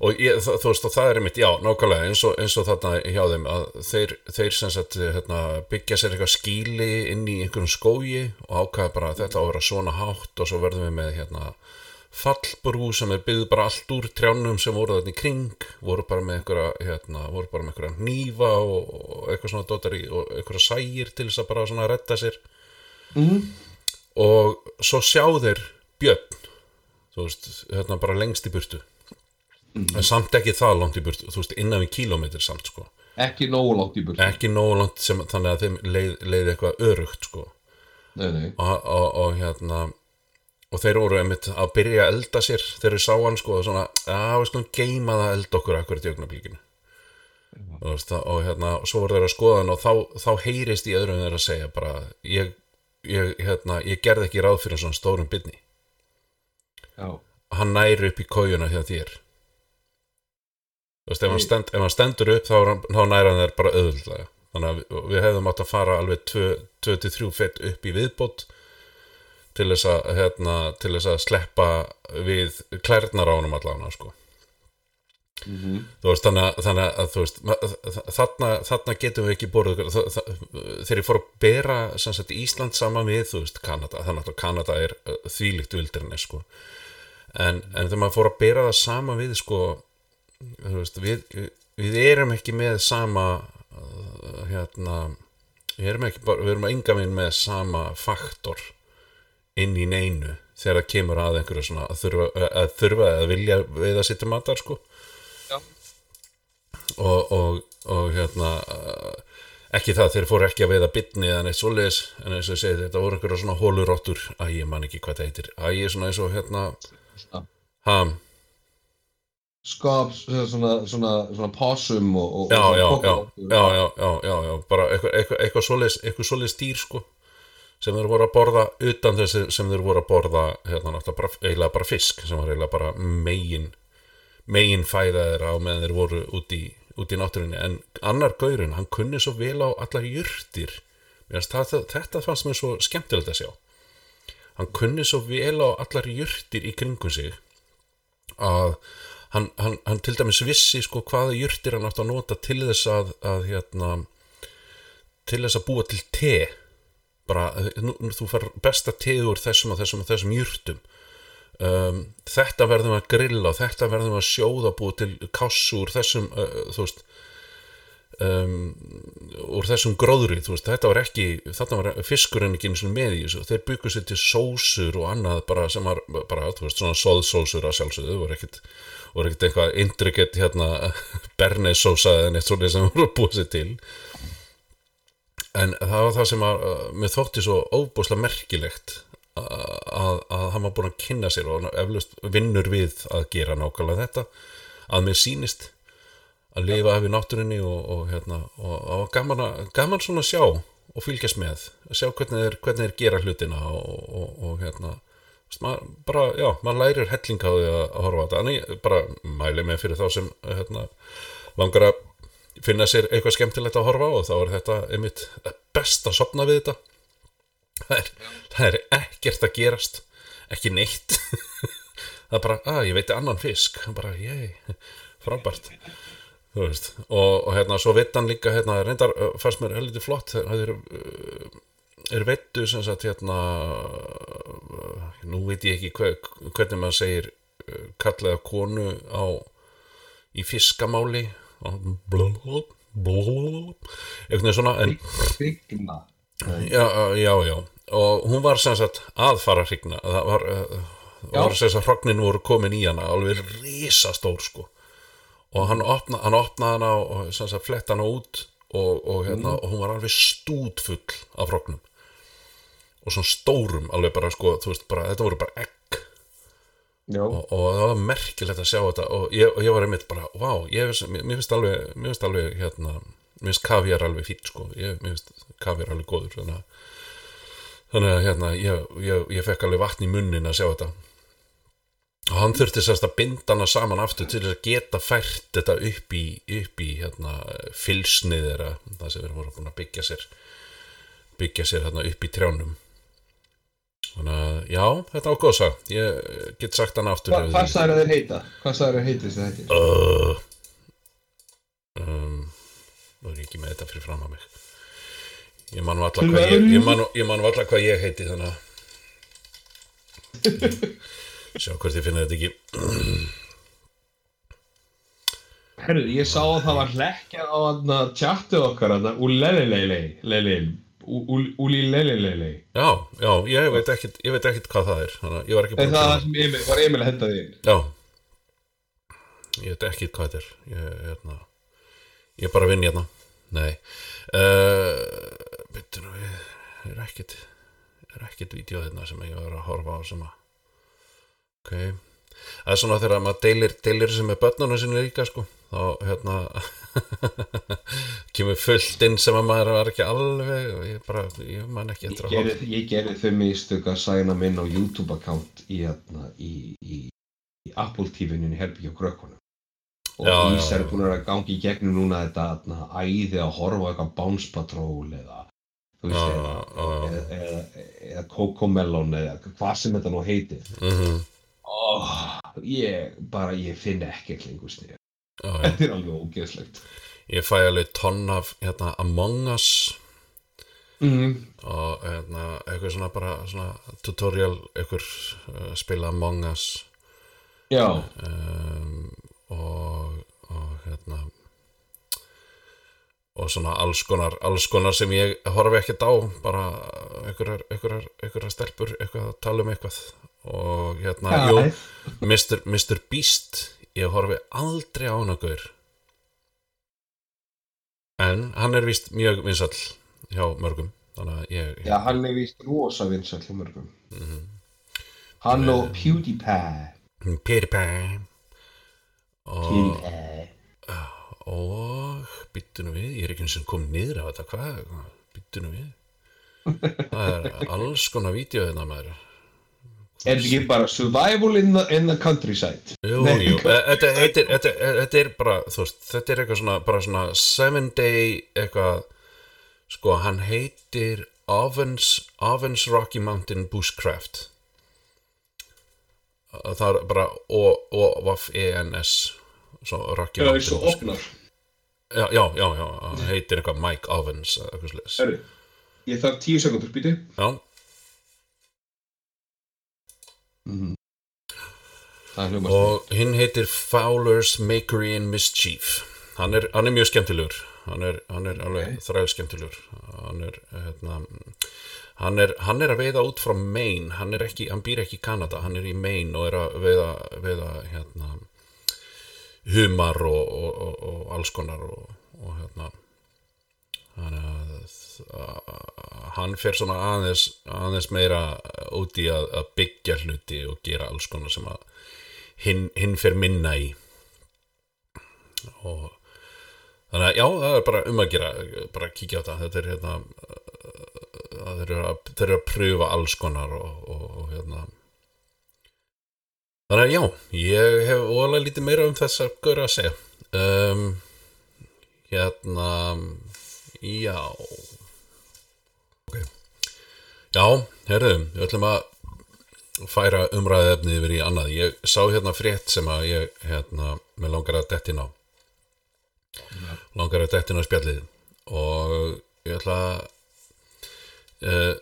og ég, þú veist og það er einmitt, já, nákvæmlega eins og, eins og þarna hjá þeim að þeir, þeir sem sagt hérna, byggja sér eitthvað skíli inn í einhverjum skógi og ákvæða bara að þetta á að vera svona hátt og svo verðum við með hérna fallbrú sem er byggð bara allt úr trjánum sem voru þarna í kring voru bara með einhverja, hérna, voru bara með einhverja nýfa og, og eitthvað svona dótari og einhverja sægir til þess að bara svona redda sér Mhm. og svo sjá þeir björn þú veist, hérna bara lengst í burtu en samt ekki það langt í burtu. Þú veist, innan við kílómetri samt sko. Ekki nógu langt í burtu. Ekki nógu langt sem, þannig að þeim leið, leið eitthvað örugt sko. Nei, nei. Og, og, og hérna og þeir voru einmitt að byrja að elda sér þeir eru sá hann sko og svona að við skulum geima það að elda okkur akkurat í augnablíkinu og, hérna og svo voru þeir að skoða hann og þá, þá heyrist í öðrum þeir að segja bara ég, ég, hérna, ég gerði ekki ráð fyrir svona stórum byrni. Já, hann næri upp í kójuna hjá þér þú veist, ef hann, stend, ef hann stendur upp þá, er hann- þá næri hann þér bara öðvöldlega þannig að við, við hefðum átt að fara alveg 2-3 fett upp í viðbót til þess að hérna, til þess að sleppa við klærnar á honum allan sko. Mhm. þú veist, þannig að, þannig að veist, þarna, þarna getum við ekki þa- þegar ég fór að bera sagt, Ísland saman við, þú veist, Kanada þannig að Kanada er þvílíkt vildirinn sko. en, en þegar maður fór að bera það saman við sko, veist, við, við erum ekki með sama uh, hérna við erum ekki bara, við erum enga minn með sama faktor inn í neinu þegar það kemur að einhverju svona að þurfa að, þurfa að vilja veiða sitt matar sko. Og, og, og hérna uh, ekki það, þeir fóru ekki að veiða bitni eða neitt svoleiðis, en eins og ég segi þetta voru einhverja svona hólurottur, að ég man ekki hvað það heitir. Að ég er svona eins og hérna Já. Ha, Skops, svona, svona, svona possum og, og já, og já, kókóróttur. já, já, já, já, já, bara eitthvað, eitthvað, eitthvað svoleiðis, eitthvað svoleiðis dýr sko sem þeir voru að borða utan þessi sem þeir voru að borða hérna náttúrulega bara, eiginlega bara fisk sem var eiginlega bara megin megin fæða þeirra á meðan þeir voru út í, út í náttúrinni en annar gaurinn, hann kunni svo vel á allar það, þetta fannst mér svo skemmtilegt að sjá. Hann kunni svo vel á allar jurtir í kringum sig að hann, hann, hann til dæmis vissi sko hvaða jurtir hann átt að nota til þess að, að hérna til þess að búa til te. Bara, nú, þú far besta teð úr þessum og þessum og þessum jurtum. Um, þetta verðum að grilla þetta verðum að sjóða búa til kassu úr þessum uh, þú veist um, úr þessum gróðri veist, þetta var ekki, þarna var fiskurinn ekki eins og með í þessu, þeir byggu sér til sósur og annað bara sem var bara, þú veist, svona soðsósur að sjálfsögðu voru ekkit, voru ekkit eitthvað intrikett hérna <laughs> bernesósa eða neitt svolítið sem voru búa sér til. En það var það sem að uh, mér þótti svo óbúslega merkilegt að, að, að hann var búin að kynna sér og eflust vinnur við að gera nákvæmlega þetta að mér sýnist að lifa af í náttúrinni og, og hérna og, og gaman, að, gaman svona að sjá og fylgjast með, að sjá hvernig þeir, hvernig þeir gera hlutina og, hérna maður, bara, já, maður lærir helling á því að, að horfa á þetta, en ég bara mæli með fyrir þá sem hérna, langar að finna sér eitthvað skemmtilegt að horfa á og þá er þetta einmitt best að sopna við þetta. Það er, það er ekkert að gerast ekki neitt. <laughs> Það er bara, að ég veiti annan fisk. Bara, ég, frábært þú veist, og, og hérna svo veit hann líka, hérna, reyndar fannst mér heldur flott, það er er veittu sem sagt hérna nú veit ég ekki hver, hvernig maður segir kallaða konu á í fiskamáli. Blablabla eitthvað svona en, já, já, já. Og hún var sem sagt að fara að hrygna það var, var sem sagt hrognin voru komin í hana alveg risastór sko og hann opnaði hann opna hana og sagt fletta hana út og, og, hérna, og hún var alveg stútfull af hrognum. Og svona stórum alveg bara sko, veist bara, þetta voru bara egg. Og, og það var merkilegt að sjá þetta. Og ég, ég var einmitt bara, ég, finnst- mér finnst alveg, mér finnst hérna, finnst kavjar alveg fýtt sko, ég, mér finnst kavjar alveg góður þannig að þannig að hérna ég, ég, ég fekk alveg vatn í munnin að sjá þetta og hann þurfti sérst að binda hana saman aftur til þess að geta fært þetta upp í, upp í hérna, fylsnið þeirra það sem erum búin að byggja sér byggja sér hérna upp í trjánum. Þannig að já, þetta á góðsa ég get sagt hann aftur Hva, hvað sagður þeir heita? Hvað sagður þeir heita þess að þetta? uh, um, nú er ég ekki með þetta fyrir fram að mig. Ég man valla hvað ég, ég, man, ég man hvað ég heiti þannig að <laughs> sjá hvort ég finna þetta ekki. Herru, ég sá að það var hlekkja á hann tjattu okkar hann Úlelelele Úlilelele já, já, ég veit ekkit ég veit ekkit hvað það er ég var ekki búin að það sem Emil, var Emil að henda því? já. Ég veit ekkit hvað þetta er. Ég, hérna, ég er bara að vinna hérna. Nei. Uh, veitur nú við er ekkit er ekkit vídeo hérna sem ég var að horfa á sem að ok. Það er svona þegar maður deilir, deilir sem er börnunum sinni líka sko. Þá hérna <laughs> kemur fullt inn sem að maður var ekki alveg og ég bara, ég man ekki Ég eftir að gerði, ég gerði þau mistök að sæna minn á YouTube-account í, hérna, í, í, í Apple TV-inu í Herbyggja krökkunum. Og Ís er búin að gangi í gegnum núna þetta hérna, æði að horfa eitthvað Bounce Patrol eða eða, Cocomelon eða hvað sem þetta nú heitir. Mm oh, ég bara, ég finn ekki lengur snið já, já. þetta er alveg ógeðslegt. Ég fæ alveg tonn af hérna, Among Us. Mm. og hérna, eitthvað svona bara svona tutorial, eitthvað uh, spila Among Us. Já, um, og, og hérna og svona alls konar, alls konar sem ég horfi ekkert á bara einhverjar, stelpur eitthvað að tala um eitthvað og hérna, Já. jú, Mr. Mr. Beast ég horfi aldrei á hana gaur en hann er víst mjög vinsall hjá mörgum þannig að ég, já, hann er vist rosa vinsall hjá mörgum Mhm. hann og PewDiePie PewDiePie og PewDiePie og byttu nú við, ég er ekki eins og kom niður á þetta, hvað, byttu nú við það er alls konar vídeo hérna maður Er þetta ekki bara survival in the, in the countryside? Jú, Nei. jú, e- þetta, er- þetta, er- er bara, þú veist, þetta er eitthvað svona, bara svona seven day eitthvað, sko, hann heitir Ovens, Ovens Rocky Mountain Bushcraft. Það er bara O-V-E-N-S, svo Rocky Já, Mountain eins og Bushcraft. opnar. Já, já, já, já, hann heitir eitthvað Mike Ovens, eitthvað sliðis. Herru, ég þarf tíu sekundur, býti. Já, Mm. Hljómast. og hinn heitir Fowler's Makery and Mischief hann er, hann er mjög skemmtilegur hann er, hann er alveg Ok. þræð skemmtilegur hann er, hérna, hann er hann er að veiða út frá Maine hann ekki, hann býr ekki í Kanada hann er í Maine og er að veiða, veiða hérna humar og, og, og, og alls konar og, hérna hann að hann fer svona aðeins, aðeins meira út í að, að byggja hluti og gera alls konar sem að hinn, hinn fer minna í. Og þannig að já, það er bara um að gera bara kíkja á þetta þetta er hérna þeir eru að, þeir eru að pröfa alls konar og, og, og hérna. Þannig að já, ég hef óalega lítið meira um þess að göra að segja. Um, hérna já já, herðu, við ætlum að færa umræðefni yfir í annað. Ég sá hérna frétt sem að ég hérna, með langar að dettin á. Langar að dettin á spjallið. Og ég ætla að uh,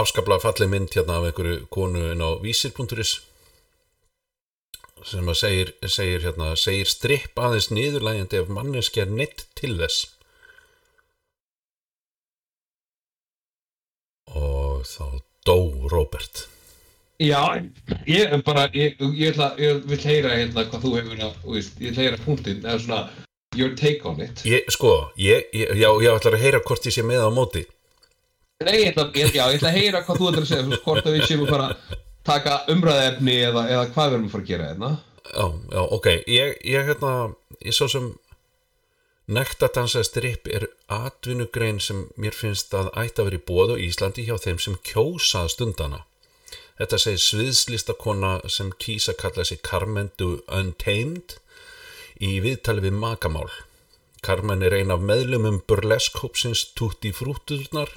afskapla fallið mynd hérna af einhverju konu inn á vísir.is sem að segir, segir hérna, segir stripp aðeins niðurlægjandi ef manneski er neitt til þess dó Robert Já, ég er bara, ég, ég, ætla, ég vil heyra hérna hvað þú hefur ég vil heyra punktinn, eða svona, your take on it. ég, sko, ég, ég, já, ég ætla að heyra hvort ég sé með á móti Nei, ég ætla, já, ég ætla að heyra hvað þú ætlar að segja, hvort að við séum að fara að taka umræðefni eða, eða hvað við erum að fara að gera hérna. já, já, ok ég, ég hérna, ég svo sem Nektadansa stripp er atvinnugrein sem mér finnst að ætti að vera í bóð og Íslandi hjá þeim sem kjósa að stundana. Þetta segir sviðslistakona sem kýsa kalla sig Carmen du Untamed í viðtali við makamál. Carmen er ein af meðlumum burleskhópsins Tutti Frúturnar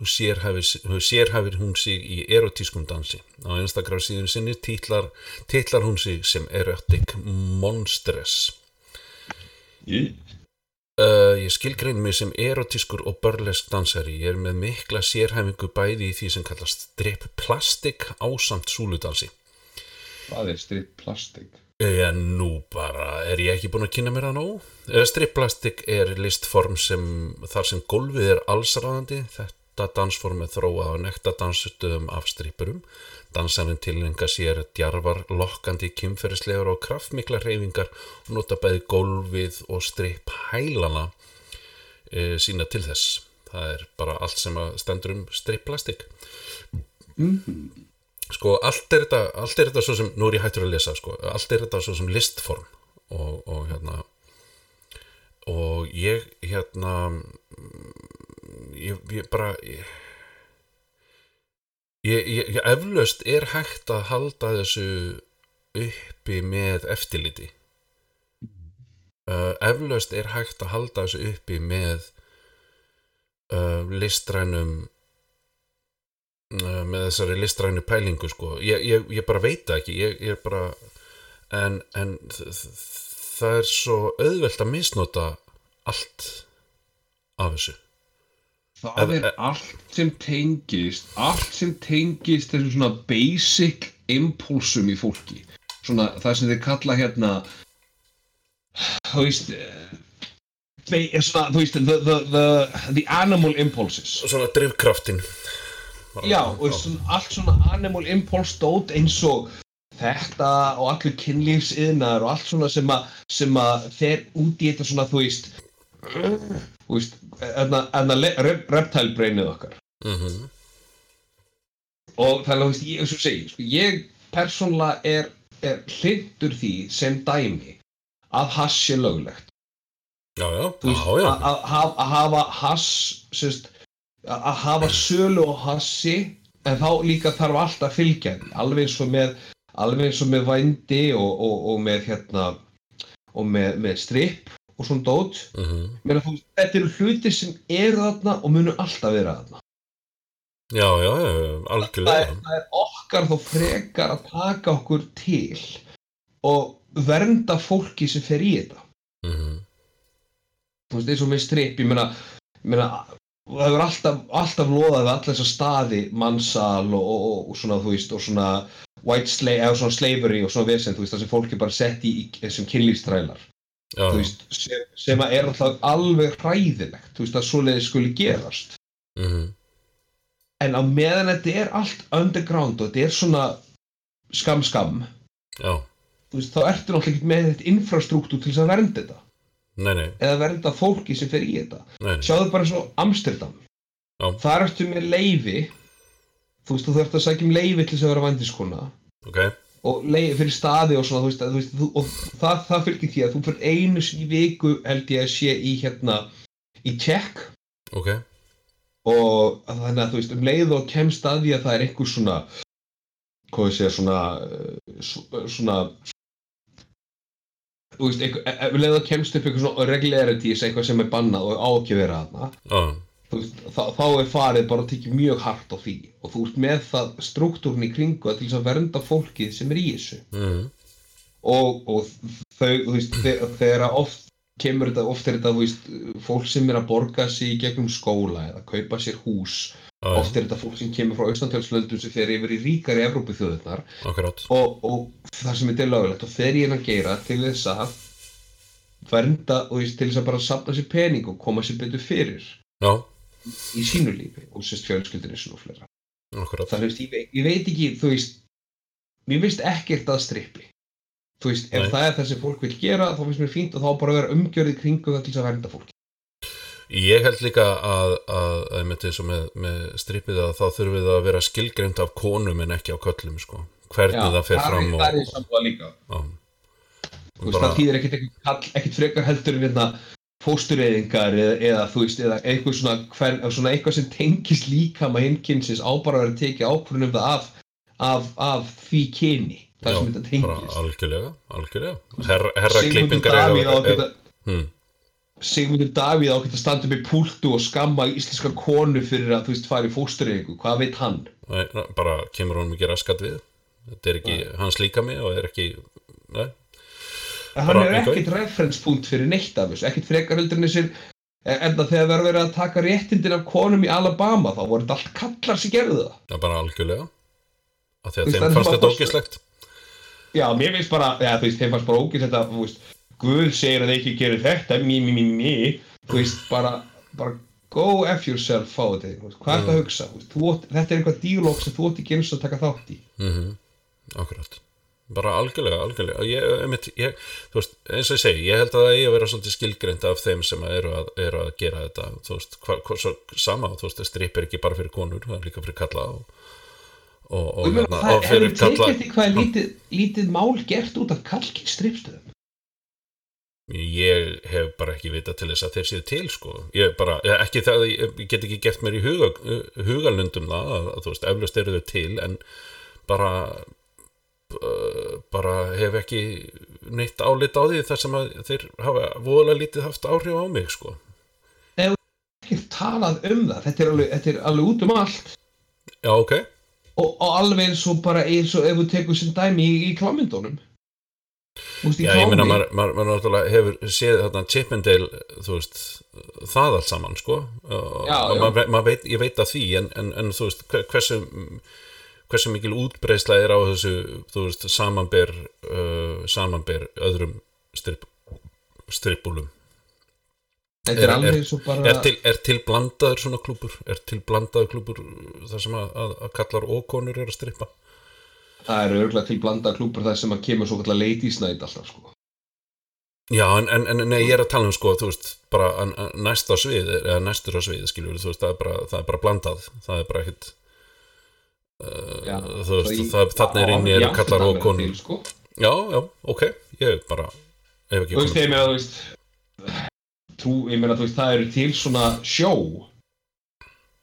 og sérhæfir, hún sig í erotískum dansi. Á Instagram síðun sinni titlar, titlar hún sig sem Erotic Monstress. Ég- Uh, ég skilgrein mig sem erotískur og burlesk dansari. Ég er með mikla sérhæfingu bæði í því sem kallast strip plastik ásamt súludansi. Hvað er stripp plastik? Já, nú bara, er ég ekki búinn að kynna mér það nóg? Eh, Strip plastik er listform sem, þar sem gólfið er allsræðandi. Þetta dansform er þróað á nekta dansutöðum af strippurum. Dansarinn tilhenga sér djarfar, lokkandi, kynferðislegar og kraftmikla reyfingar og nota bæði gólfið og stripp hælana e, sína til þess. Það er bara allt sem stendur um stripp plastik. Sko, allt er þetta, allt er þetta svo sem, nú er ég hættur að lesa, sko, allt er þetta svo sem listform og, og hérna, og ég, hérna, ég, ég bara, ég, ég, ég, ég eflaust er hægt að halda þessu uppi með eftirliti. Uh, eflaust er hægt að halda þessu uppi með uh, listrænum uh, með þessari listrænu pælingu sko. ég, ég, ég bara veit ekki ég, ég bara en, en það er svo auðvelt að misnota allt af þessu Það er allt sem tengist, allt sem tengist þessu svona basic impulsum í fólki. Svona það sem þeir kalla hérna, þú veist, eh, þú veist, the, the, the, the animal impulses. svona drifkraftin Bara- Já, og svona, allt svona animal impulse dót eins og þetta og allir kynlífsiðnar og allt svona sem að, fer út í þetta svona, þú veist, enna, enna reptile brainið okkar. Mhm. og þannig að ég, eins og segi, sko, ég persónlega er, er hlindur því sem dæmi að hass sé löglegt já, já, að- hafa- hafa hass að hafa sölu og hassi en þá líka þarf allt að fylgja alveg eins og með alveg eins og með vændi og, og, og með hérna og með, með stripp og svona dót. Mhm. Meina, þú, þetta eru hlutir sem eru þarna og munu alltaf vera þarna. Já, já, já, það algjörlega. Það er okkar þó frekar að taka okkur til og vernda fólki sem fer í þetta. Mhm. þú veist eins og með strip ég meina, meina það hefur alltaf, alltaf loðað við alla þessa staði mannsal og, og, og, og svona þú veist og svona white slave eða svona slavery og svona vesen þú veist það sem fólk er bara sett í, í þessum kynlífstrælar veist sem, sem að er alltaf alveg hræðilegt veist að svoleiði skuli gerast. Mhm. en á meðan þetta er allt underground og þetta er svona skam skam veist, þá ertu náttúrulega ekki með þetta infrastruktúr til þess að vernda þetta. Nei, nei, eða vernda fólki sem fer í þetta. Nei, sjáðu bara svo Amsterdam. Já. þar ertu með leifi þú veist, þú þarft að sækja um leifi til þess að vera vandiskona ok, og leifi fyrir staði og svona þú veist, þú veist þú, og það, það fylgir því að þú fyrir einu sinni viku held ég að sé í hérna í check ok. Og þannig að þú veist um leið og kemst að því að það er einhver svona hvað ég segja svona eh, svona þú veist, einhver, e- e- um leið og kemst upp einhver svona regularities eitthvað sem er bannað og á ekki að vera þarna. Þú veist, þá, þá er farið bara að tekja mjög hart á því. Og þú ert með það struktúrin í kringu til þess að vernda fólkið sem er í þessu. Mhm. og, og þau, þú veist, þegar, þegar að oft kemur þetta, oft er þetta, þú veist, fólk sem er að borga sig í gegnum skóla eða kaupa sér hús, já, oft er þetta fólk sem kemur frá austantjálslöndum sem fer yfir í ríkari Evrópuþjóðurnar akkurát og, og það sem er lögulegt og fer í hennan geira til þess að vernda og til þess að bara safna sér pening og koma sér betur fyrir. Já, í sínu lífi og sérst fjölskyldinni svona og akkurát Það, veist, ég, ég veit ekki, þú veist, mér finnst ekkert að strippi. Þú veist, ef Nei. það er það sem fólk vil gera, þá finnst mér fínt og þá bara vera umgjörði kringu það til þess að vernda fólk. Ég held líka að, að, að með með, strippið að þá þurfum við að vera skilgreind af konum en ekki á köllum sko. hvernig það fer fram og, það er það líka. og, Þú veist, það þýðir ekkert, ekkert, frekar heldur en hérna fóstureyðingar eða, eða þú veist, eða eitthvað svona, hver, svona eitthvað sem tengist líkama hinkynsins á bara að vera tekið ákvörðun um það af, af, af því kyni það sem þetta tengist. algjörlega, algjörlega. Her, herra klippingar hmm, Sigmundur Davíð á að standa upp í púltu og skamma íslenska konu fyrir að þú veist fara í fóstureyðingu, hvað veit hann? nei, bara kemur honum ekki raskat við. Þetta er ekki hans líka mig og er ekki nei, En hann er ekkert referenspunkt fyrir neitt af þessu, ekkert frekar heldur en þessir en það þegar verður verið að taka réttindin af konum í Alabama þá voru þetta allt kallar sem gerðu það. Það er bara algjörlega. Að veist, þeim það er fannst þetta ógislegt Já, mér finnst bara, já, þú veist, þeim fannst bara ógæst þetta, þú veist, Guð segir að þeir ekki gerir þetta, mí, mí, mí, mí, þú veist, bara, bara go f yourself á þetta, hvað er þetta að hugsa, þú, átt- þetta er eitthvað dílóg sem þú átt ekki eins að taka þátt í. mm akkurat bara algjörlega, algjörlega. Ég, einmitt, ég, veist, eins og ég segi, ég held að það eigi að vera svolítið skilgreint af þeim sem eru að, eru að gera þetta. Þú veist, hva, hva, svo, sama, þú veist, strip er ekki bara fyrir konur, það er líka fyrir kalla og, og, og, Og hérna, það fyrir tekið eftir hvað er lítið, lítið mál gert út af kalkins stripstöðum. ég hef bara ekki vita til þess að þeir séu til sko, ég bara, ekki það ég, get ekki gert mér í huga, hugalundum það, að, að þú veist, eflaust eru þau til en bara bara hef ekki neitt álit á því þar sem að þeir hafa voðalega lítið haft áhrif á mig sko Ekki talað um það, þetta er alveg, þetta er alveg út um allt. já, ok, Og, og alveg eins og bara eins og ef þú tekur sem dæmi í, í klámyndunum. Þú já, ég klámi. maður, maður, maður náttúrulega hefur séð þarna Chippendale, þú veist það allt saman sko og, Já, já. maður veit, ég veit að því en, en, en þú veist, hver- hversu hversu mikil útbreysla er á þessu þú veist, samanber uh, samanber öðrum strip, strippúlum Þetta er er- bara... er til, er til blandaður svona klúpur er til blandaður klúpur þar sem að, að, að kallar og konur er að strippa? Það eru örgulega til blanda klúpur þar sem að kemur svo kallar ladies night alltaf sko. Já, en, en, nei, ég er að tala um sko, þú veist, bara næsta svið, eða næstur á svið, skiljur, þú veist, það er bara, það er bara blandað, það er bara uh, Já, þú veist, þannig er inni Já, kallar og konur. sko. Já, já, ok, ég bara, hef ekki Þú veist, ég meina, þú veist trú, ég meina, þú veist, það eru til svona sjó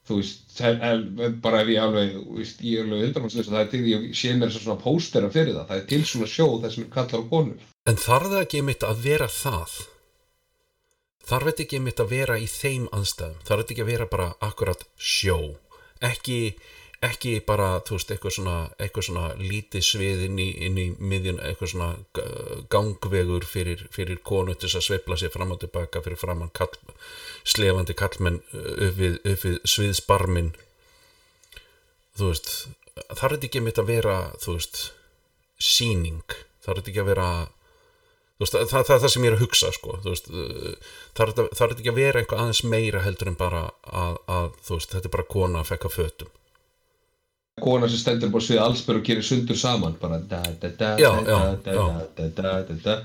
þú veist, það er, bara ef ég alveg veist, ég er alveg að það er til ég sé mér svona póstera fyrir það það er til svona sjó þar sem er kallar og konur En þarf það ekki einmitt að vera það? Þarf þetta ekki einmitt að vera í þeim aðstæðum? Þarf þetta ekki að vera bara akkurat sjó? Ekki, ekki bara, þú veist, eitthvað svona, eitthvað svona lítið svið inn í, inn í miðjun, eitthvað svona gangvegur fyrir, fyrir konu til þess að sveifla sér fram og tilbaka fyrir framann kall, slefandi kallmenn upp við, við sviðsbarmin. Þú veist, þarf þetta ekki einmitt að vera, þú veist, síning? Þarf þetta ekki að vera veist, það, það er það sem ég er að hugsa sko, veist, það er það er þetta ekki að vera eitthvað aðeins meira heldur en bara að, að þú veist, þetta er bara kona að fekka fötum kona sem stendur bara svið allsbyr og gerir sundur saman bara da da da Já, da já, da da já. da da da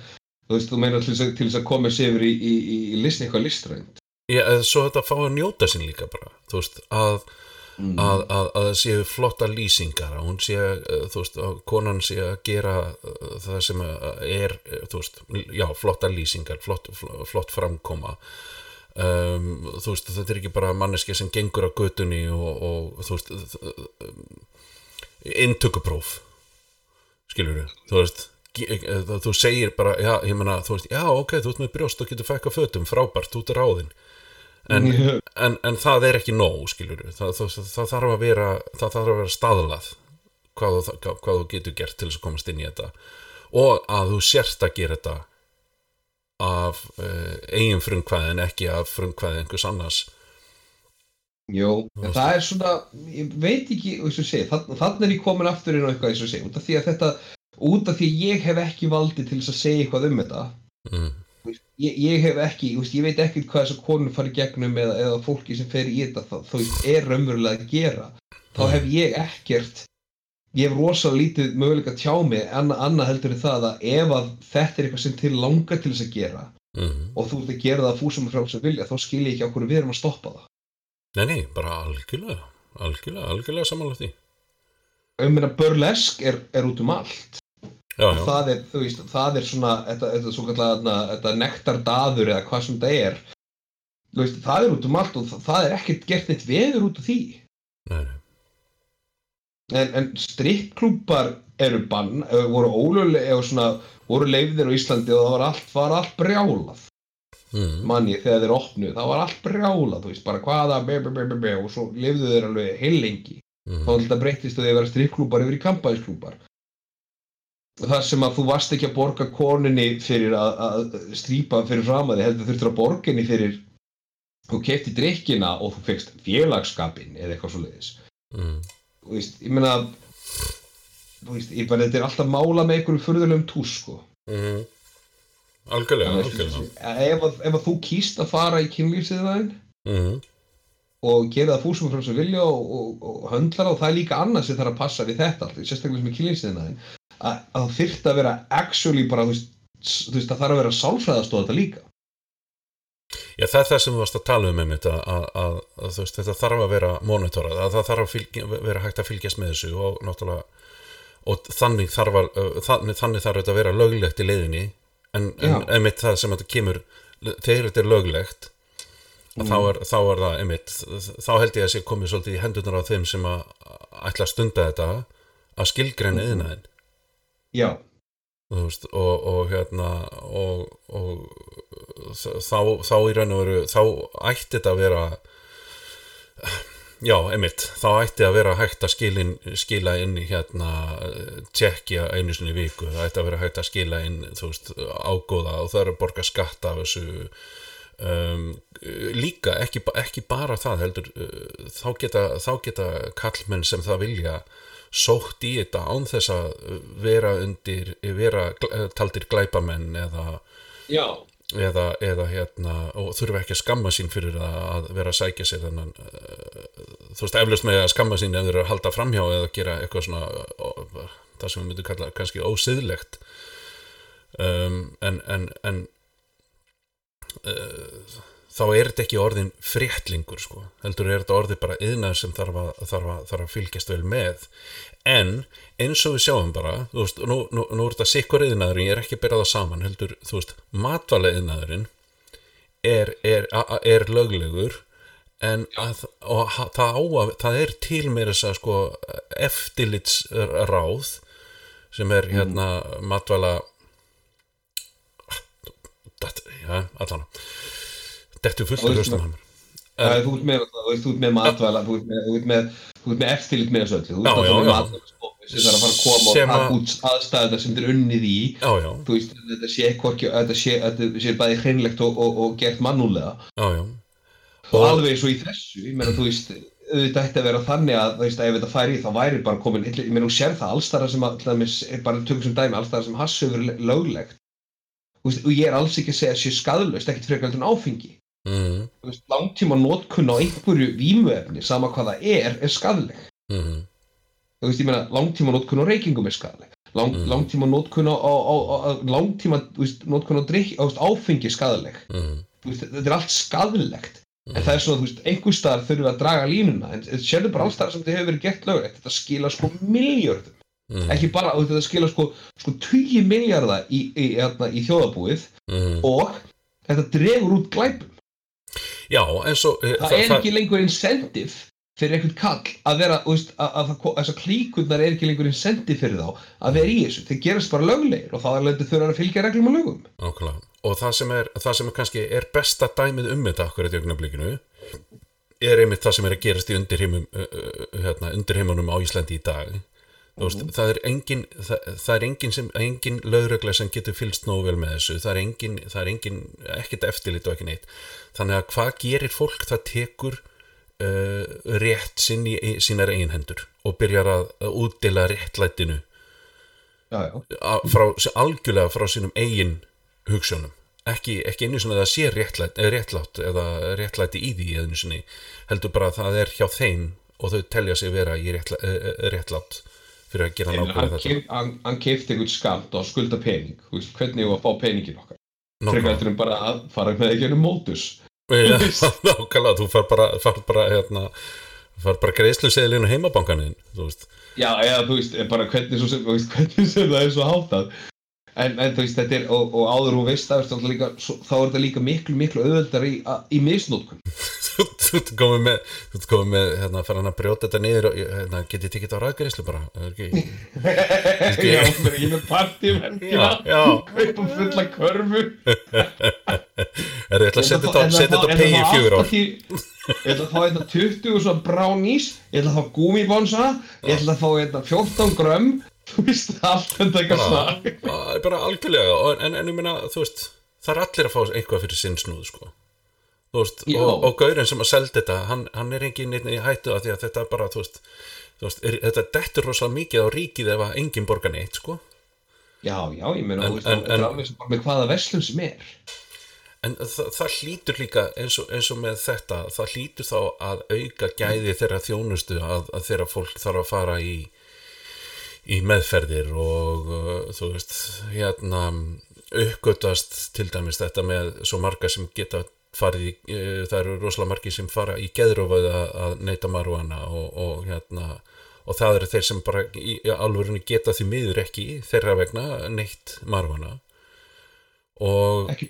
þú veist, þú meina til þess að, koma sér yfir í, í, í, í list, eitthvað listrænt eða svo þetta fá að njóta sín líka bara, þú veist, að mm. að, að, að það séu flotta lýsingar að hún sé, uh, þú veist, að konan sé að gera uh, það sem er, uh, þú veist, já, flotta lýsingar flott, fl- flott framkoma um, þú veist, þetta er ekki bara manneski sem gengur á götunni og, og þú veist inntökupróf. Skilur þú veist ge- eh, þú segir bara, já, ég meina, þú veist, já, ok, þú ert með brjóst og getur fækka fötum, frábært, út er ráðin en, en, en það er ekki nóg skilur það, það, það þarf að vera það þarf að vera staðlað hvað, þú- hvað, hvað þú getur gert til þess að komast inn í þetta. Og að þú sérst að gera þetta af uh, eigin frumkvæði en ekki af frumkvæði einhvers annars. Jó, en það er svona, ég veit ekki, þannig þann er ég komin aftur inn á eitthvað eins og segi, út af því að þetta, út af því að ég hef ekki valdi til þess að segja eitthvað um þetta, mm. ég, ég hef ekki, ég veit ekki hvað þessar konur fari gegnum eða, eða fólki sem fer í þetta, veist, er raunverulega að gera, þá hef ég ekkert, ég hef rosalega lítið möguleika að tjá mig, annað anna heldur en það að ef að þetta er eitthvað sem til langar til þess að gera Mm. og þú ert að gera það fúsum frá þess að vilja, þá skil ég ekki okkur við erum að stoppa það. Nei, nei, bara algjörlega algjörlega, algjörlega því ég meina burlesk er, er út um allt já, já, það er, þú veist, það er svona þetta, þetta svo kallega, þetta nektardaður eða hvað sem það er veist, það er út um allt og það, það er ekkert gert neitt veður út af því nei, nei. En, en strikkklúpar eru bann, voru ólöglega eða svona, voru leifðir á Íslandi og það var allt, var allt brjálað Mm. manni þegar þeir opnuð, það var allt brjálað þú veist, bara hvaða be, be, be, og svo lifðu þeir alveg heil lengi Mm. þá alltaf breyttist þau að vera strikkklúpar yfir í kampaðisklúpar þar sem að þú varst ekki að borga konunni fyrir að, að strýpa fyrir fram að þið heldur þurftur að borga henni fyrir þú kefti drikkina og þú fegst félagskapin eða eitthvað svo leiðis Mm. Þú veist, ég meina þú veist, ég bara, þetta er alltaf mála með einhverjum furðulegum tús, sko Mm. algjörlega, Þannig algjörlega að ef, að- ef að þú kýst að fara í kynlífsiðnaðin mm. og gera það fúsum frá þessu vilja og, og, og höndla það og það er líka annað sem þarf að passa við þetta allt, sérstaklega sem er kynlífsiðnaðin að, að það þyrft að vera actually bara, þú veist, að það þarf að vera sálfræðastóð þetta líka Já, það er það sem þú varst að tala um einmitt að, að, að, að veist, þetta þarf að vera monitorað, að það þarf að fylgja, vera hægt að fylgjast með þessu og náttúrulega og þannig þarf þannig, þannig þarf þetta að vera löglegt í leiðinni en, en Já. einmitt það sem þetta kemur þegar þetta er löglegt mm. þá, er, þá er það einmitt þá held ég að sé komið svolítið í hendurnar á þeim sem að ætla að stunda þetta að skilgreina yðnaðin já, þú veist, og, og hérna og, og þá, þá í raun og veru þá ætti þetta að vera já, einmitt þá ætti að vera hægt að skilin, skila inn í hérna tjekkja einu sinni viku, það ætti að vera hægt að skila inn, þú veist, ágóða og það er að borga skatta af þessu um, líka ekki, ekki bara það heldur uh, þá geta, þá geta kallmenn sem það vilja sótt í þetta án þess að vera undir, vera gl- taldir glæpamenn eða, já. eða, eða hérna, og þurfa ekki að skamma sín fyrir að, að vera að sækja sér þennan uh, þú veist, eflaust með að skamma sín þeir eru að halda framhjá eða gera eitthvað svona það sem við myndum kalla kannski ósiðlegt. Um, en en, en uh, þá er þetta ekki orðin fréttlingur sko, heldur er þetta orðið bara yðnað sem þarf að, þarf, að, þarf að fylgjast vel með. En eins og við sjáum bara þú veist, nú, nú, nú er þetta sikkur yðnaðurinn ég er ekki að bera það saman, heldur þú veist, matvala yðnaðurinn er, er, er löglegur en að, það, á að, það er til meira þess að sko eftirlitsráð sem er hérna matvala Datt, já, allan Dettu fullt Og af hlustum Það er, þú ert með, þú ert með matvæla, þú ert með, eftirlit með þessu öllu, þú ert með já. matvælastofu sem þarf að fara að koma og Sem að- út aðstæðuna sem þið er unnið í, Já, já, þú veist, þetta sé hvorki, þetta sé, þetta sé bæði hreinlegt og, og, og gert mannúlega já, já. Og alveg og í þessu, ég meina, þú veist, auðvitað ætti að vera þannig að, veist, að ef þetta færi þá væri bara komin, ég meina, þú sér það allstara sem að, er bara tökum sem dæmi, allstara sem hass hefur verið löglegt, veist, og ég er alls ekki að segja að sé skadlaust, ekkert frekar en áfengi mm, veist, langtíma nótkunn á einhverju vímuefni, sama hvað það er, er skadleg. mm, Þú veist, ég meina, langtíma nótkunn á reykingum er skadleg. Lang, Mhm. Langtíma nótkunn á, á, á, á, langtíma, þú veist, nótkunn á drikk, þú veist, áfengi er skadleg. mm, Þú veist, þetta er allt skadlegt. Mhm. En það er svona, þú veist, einhver staðar þurfum við að draga línuna, en þetta sérðu bara alls staðar sem þetta hefur verið gert lögulegt. Þetta skila sko miljörðum. mm, Ekki bara, þetta skila sko, sko 20 miljardar í, í, í, í þjóðabúið mm. og þetta dregur út glæpum. Já, eins og eh, það er ekki lengur incentive fyrir einhvern kall að vera að, þessar klíkurnar er ekki lengur incentive fyrir þá að vera í þessu þeir gerast bara löglegir og þá er lendur þurfa að fylgja reglum og lögum Nákvæmlega. Og það sem er, það sem er kannski er besta dæmið um þetta akkurat í augnablikinu er einmitt það sem er að gerast í uh, uh, hérna, undirheimunum á Íslandi í dag. Veist, það er engin, það, það er engin, sem, engin lögregla sem getur fylgst nógu vel með þessu, það er engin, það er engin ekkert eftirlit og ekki neitt. Þannig að hvað gerir fólk? Það tekur uh, rétt sinn í sínar eigin hendur og byrjar að, að útdela réttlætinu já, já. að- frá, algjörlega frá sínum eigin hugsunum ekki, ekki einu sinni að það sé réttlætt, eða réttlátt eða réttlæti í því einu sinni heldur bara að það er hjá þeim og þau telja sig vera í eh, eh, réttlátt fyrir að gera nákvæmlega þetta. hann, hann keipti einhvern skamt og skulda pening. Þú veist, hvernig við að fá peningin okkar? Frekar heldur en bara að fara með ekki ennum mótus. Já, <laughs> nákvæmlega. Þú far bara, far bara hérna, far bara greiðsluseðlinu heimabankanin þú veist. Já, eða þú veist, bara hvernig, svo sem, þú veist, <laughs> hvernig sem það er svo háttað en, en þú veist, þetta er, og, og áður hún veist það, líka, svo, þá er þetta líka miklu, miklu auðveldar í, í misnótkun <laughs> þú ert komið með þú ert komið með, hérna, fara hann að brjóta þetta niður og hérna, getið tikið á ræðgreislu bara er ekki, Já, ég er með partíverkina já kaupa fulla körfu. Er þetta að setja þetta á- setja þetta á pegi fjögur ár? Ég ætla að fá hérna 20 svona brownies Ég ætla að fá gúmibonsa Ég ætla að fá hérna 14 grömm Þú veist, allt þetta eitthvað bara, svona bara, bara algjörlega. En, en ég meina, þú veist það er allir að fá eitthvað fyrir sinn snúð sko. þú veist, og, og gaurinn sem að selda þetta hann, hann er neitt í hættu að því að þetta bara, þú veist, þú veist er, þetta dettur rosalega mikið á ríkið ef að enginn borgar neitt, sko. Já, já, ég meina, En- þú veist, en- þetta er en- alveg sem bara með hvaða verslun sem er. En það, það hlýtur líka eins og, eins og með þetta, það hlýtur þá að auka gæði þeirra þjónustu að, að þeirra fólk þarf að fara í í meðferðir og uh, þú veist, hérna uppgötast til dæmis þetta með svo marga sem geta farið í, uh, það eru rosalega margi sem fara í geðrófað að, neyta marúana og, og hérna og það eru þeir sem bara í alvörunni geta því miður ekki þeirra vegna neytt marúana og Ekki,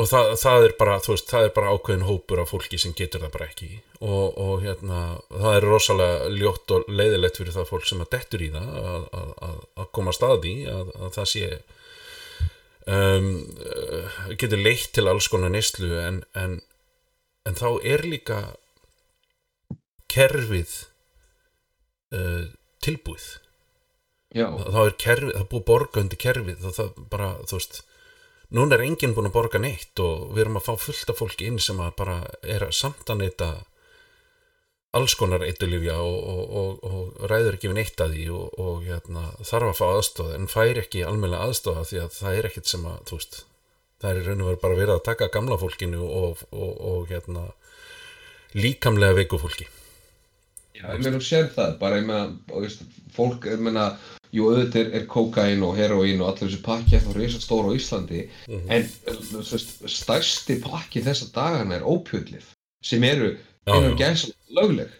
og það, það er bara, þú veist, það er bara ákveðin hópur af fólki sem getur það bara ekki. Og, og hérna, það er rosalega ljótt og leiðilegt fyrir það fólk sem að dettur í það að, að, að, að koma staði að, að það sé um, uh, getur leitt til alls konar neyslu. En, en, en þá er líka kerfið uh, tilbúið. Já, þá er kerfið, það búið borga undir kerfið og það bara, þú veist núna er enginn búin að borga neitt og við erum að fá fullt af fólki inn sem að bara er að samt að neyta alls konar eitulifja og, og, og, og ræður ekki við neitt að því og, hérna, þarf að fá aðstoð en fær ekki almennilega aðstofa því að það er ekkit sem að, þú veist það er raun og veru bara verið að taka gamla fólkinu og, hérna líkamlega veiku fólki. Já, ég meina, þú sér það bara, ég meina, fólk, ég meina jú, auðvitað er, er kokain og heroín og allir þessi pakki eftir að reysa stóra á Íslandi. En þú veist, stærsti pakki þessa dagana er ópjöldlif sem eru já. gæsa lögleg.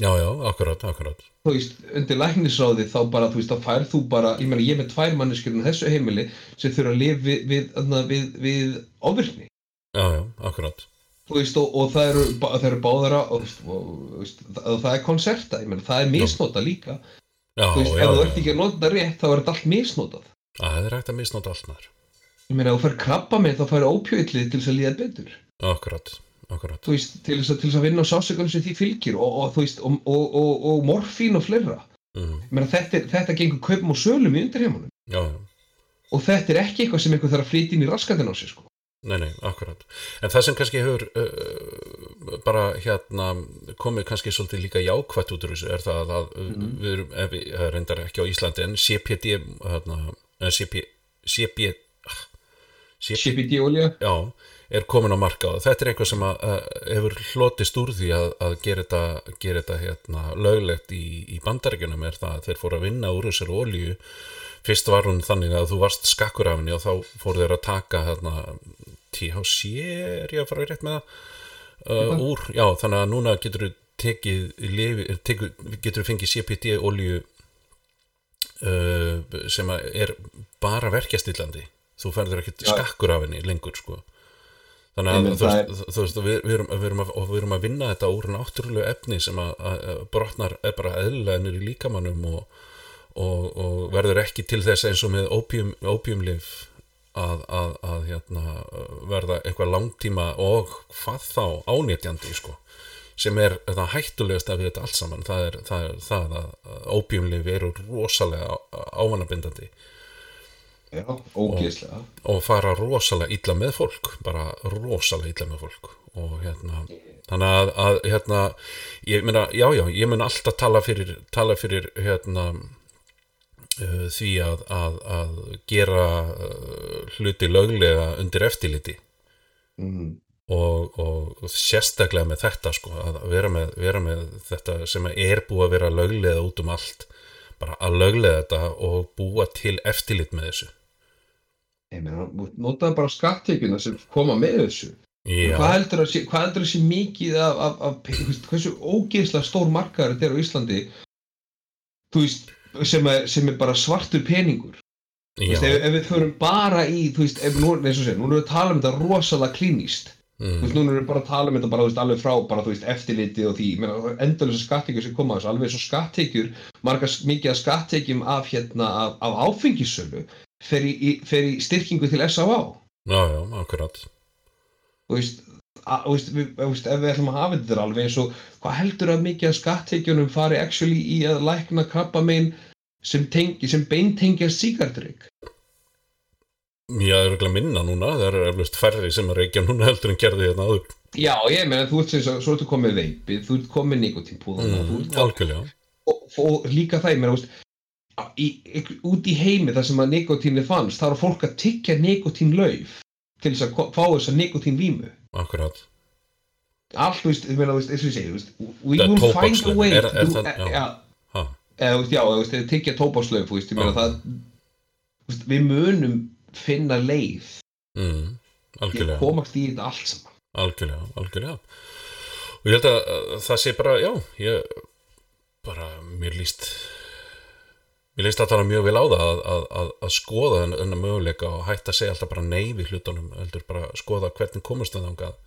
Já, já, akkurat, akkurat. Þú veist, undir læknisráði þá bara, þú veist, þá færð þú bara, ég meina, ég með tvær manneskjörn á þessu heimili sem þurfa að lifa við, við, við, við, ofvirkni, já, já, akkurat. Þú veist, og, og það eru, eru báðara og, og, og það er konserta, ég meina, það er misnota líka, já, þú veist, já, ef þú ert ekki að nota þetta rétt, þá er þetta allt misnotað. það er hægt að misnóta allt maður Ég meina, þú fær krabba með þá fær ópjöldlið til þess að líða betur, akkurat, akkurat þú veist, til þess að, til þess að vinna á sásökunum sem því fylgir og, og þú veist, og, og, og, og morfín og fleira. mm, Ég meina, þetta, þetta gengur kaupum og sölum í undirheimunum. já, já og þetta er ekki eitthvað sem einhver þarf að flytja inn í raskatinn á sig sko. Nei, nei, akkurat. En það sem kannski hefur uh, bara hérna komið kannski svolítið líka jákvætt út úr þessu er það að mm. við erum, ef við það reyndar ekki á Íslandi en CPD hérna, eh, CP, CP, ah, CP, CBD olja já, er komin á markað þetta er eitthvað sem að, að hefur hlotist úr því að, að gera þetta, gera þetta hérna, löglegt í, í bandaríkjunum er það að þeir fóru að vinna úr þessari olíu fyrst var hún þannig að þú varst skakkur af henni og þá fóru þeir að taka hérna, THC er ég að fara rétt með það. Uh, úr, já þannig að núna getur þú tekið tekur, getur þú fengið CPD olíu uh, sem er bara verkjastillandi. Þú færður ekkert skakkur af henni lengur sko. Þannig að meina, þú þú veist við, við, erum, við, erum að, við erum að vinna þetta úr náttúrulegu efni sem að, að, að brotnar er bara eðlilega nýr í líkamannum og, og, og verður ekki til þess eins og með opium, opiumlif að, að, að hérna, verða eitthvað langtíma og hvað þá ánýtjandi sko sem er það hættulegast af þetta allt saman það er það, er, það að opiumlif eru rosalega ávanabindandi. Já, ógeðslega. Og fara rosalega illa með fólk bara rosalega illa með fólk. Og hérna þannig að, að hérna ég meina, já já, ég mun alltaf tala fyrir tala fyrir hérna því að, að, að gera uh, hluti löglega undir eftirliti. Mm. og, og sérstaklega með þetta sko, að vera með, vera með þetta sem er búið að vera löglega út um allt bara að löglega þetta og búa til eftirlit með þessu. Notaðu bara skattekjuna sem koma með þessu. Já, Hvað heldur að sé, mikið af, af, af hversu ógeðslega stór markaður þetta er á Íslandi? Þú veist, sem er, sem er bara svartur peningur. Þú veist, ef, ef við förum bara í, þú veist, ef nú, eins og segir, nú erum við að tala um þetta rosalega klínist þú mm, veist, nú erum við bara að tala um þetta bara, þú veist, alveg frá bara, þú veist, eftirliti og því, endalisa skattekjur sem koma þessu, alveg og skattekjur margar mikið af skattekjum af hérna, af, af áfengissölu fer í, í, fer í styrkingu til S.A.A. já, já, akkurat. Þú veist, að, þú veist, við, þú veist, ef við ætlum að hafa þetta alveg eins og hvað heldur að mikið af skattekjunum fari actually í að lækna krabbamein sem, tengi, sem beintengja síkartrygg Já, það er ekki minna núna, það eru eflust færri sem er reykja núna heldur en gerði hérna áður. Já, ég meina, þú ert sem svo ertu komið veipið, þú ert komið nikotínpúðana, þú mm, ert komið Algjörlega. Og, og líka það, ég meina, þú veist, í, í, út í heimi þar sem að nikotínið fannst, þá eru fólk að tyggja nikotínlauf til þess að fá þess að nikotínvímu. Akkurat. Allt, þú veist, ég eins og ég segi, we will find a way Er- er það- e- já. ja, Ha, eða, já, þeir tyggja tóbakslauf, þú veist, ég meina, það, við munum finna leið mm, Algjörlega. komast í þetta allt saman. Algjörlega, algjörlega. Og ég held að það sé bara, já ég bara, mér líst mér líst alltaf mjög vel á það að, að, að, að skoða þennan möguleika og hætta að segja alltaf bara nei við hlutunum heldur bara að skoða hvernig komast það þangað.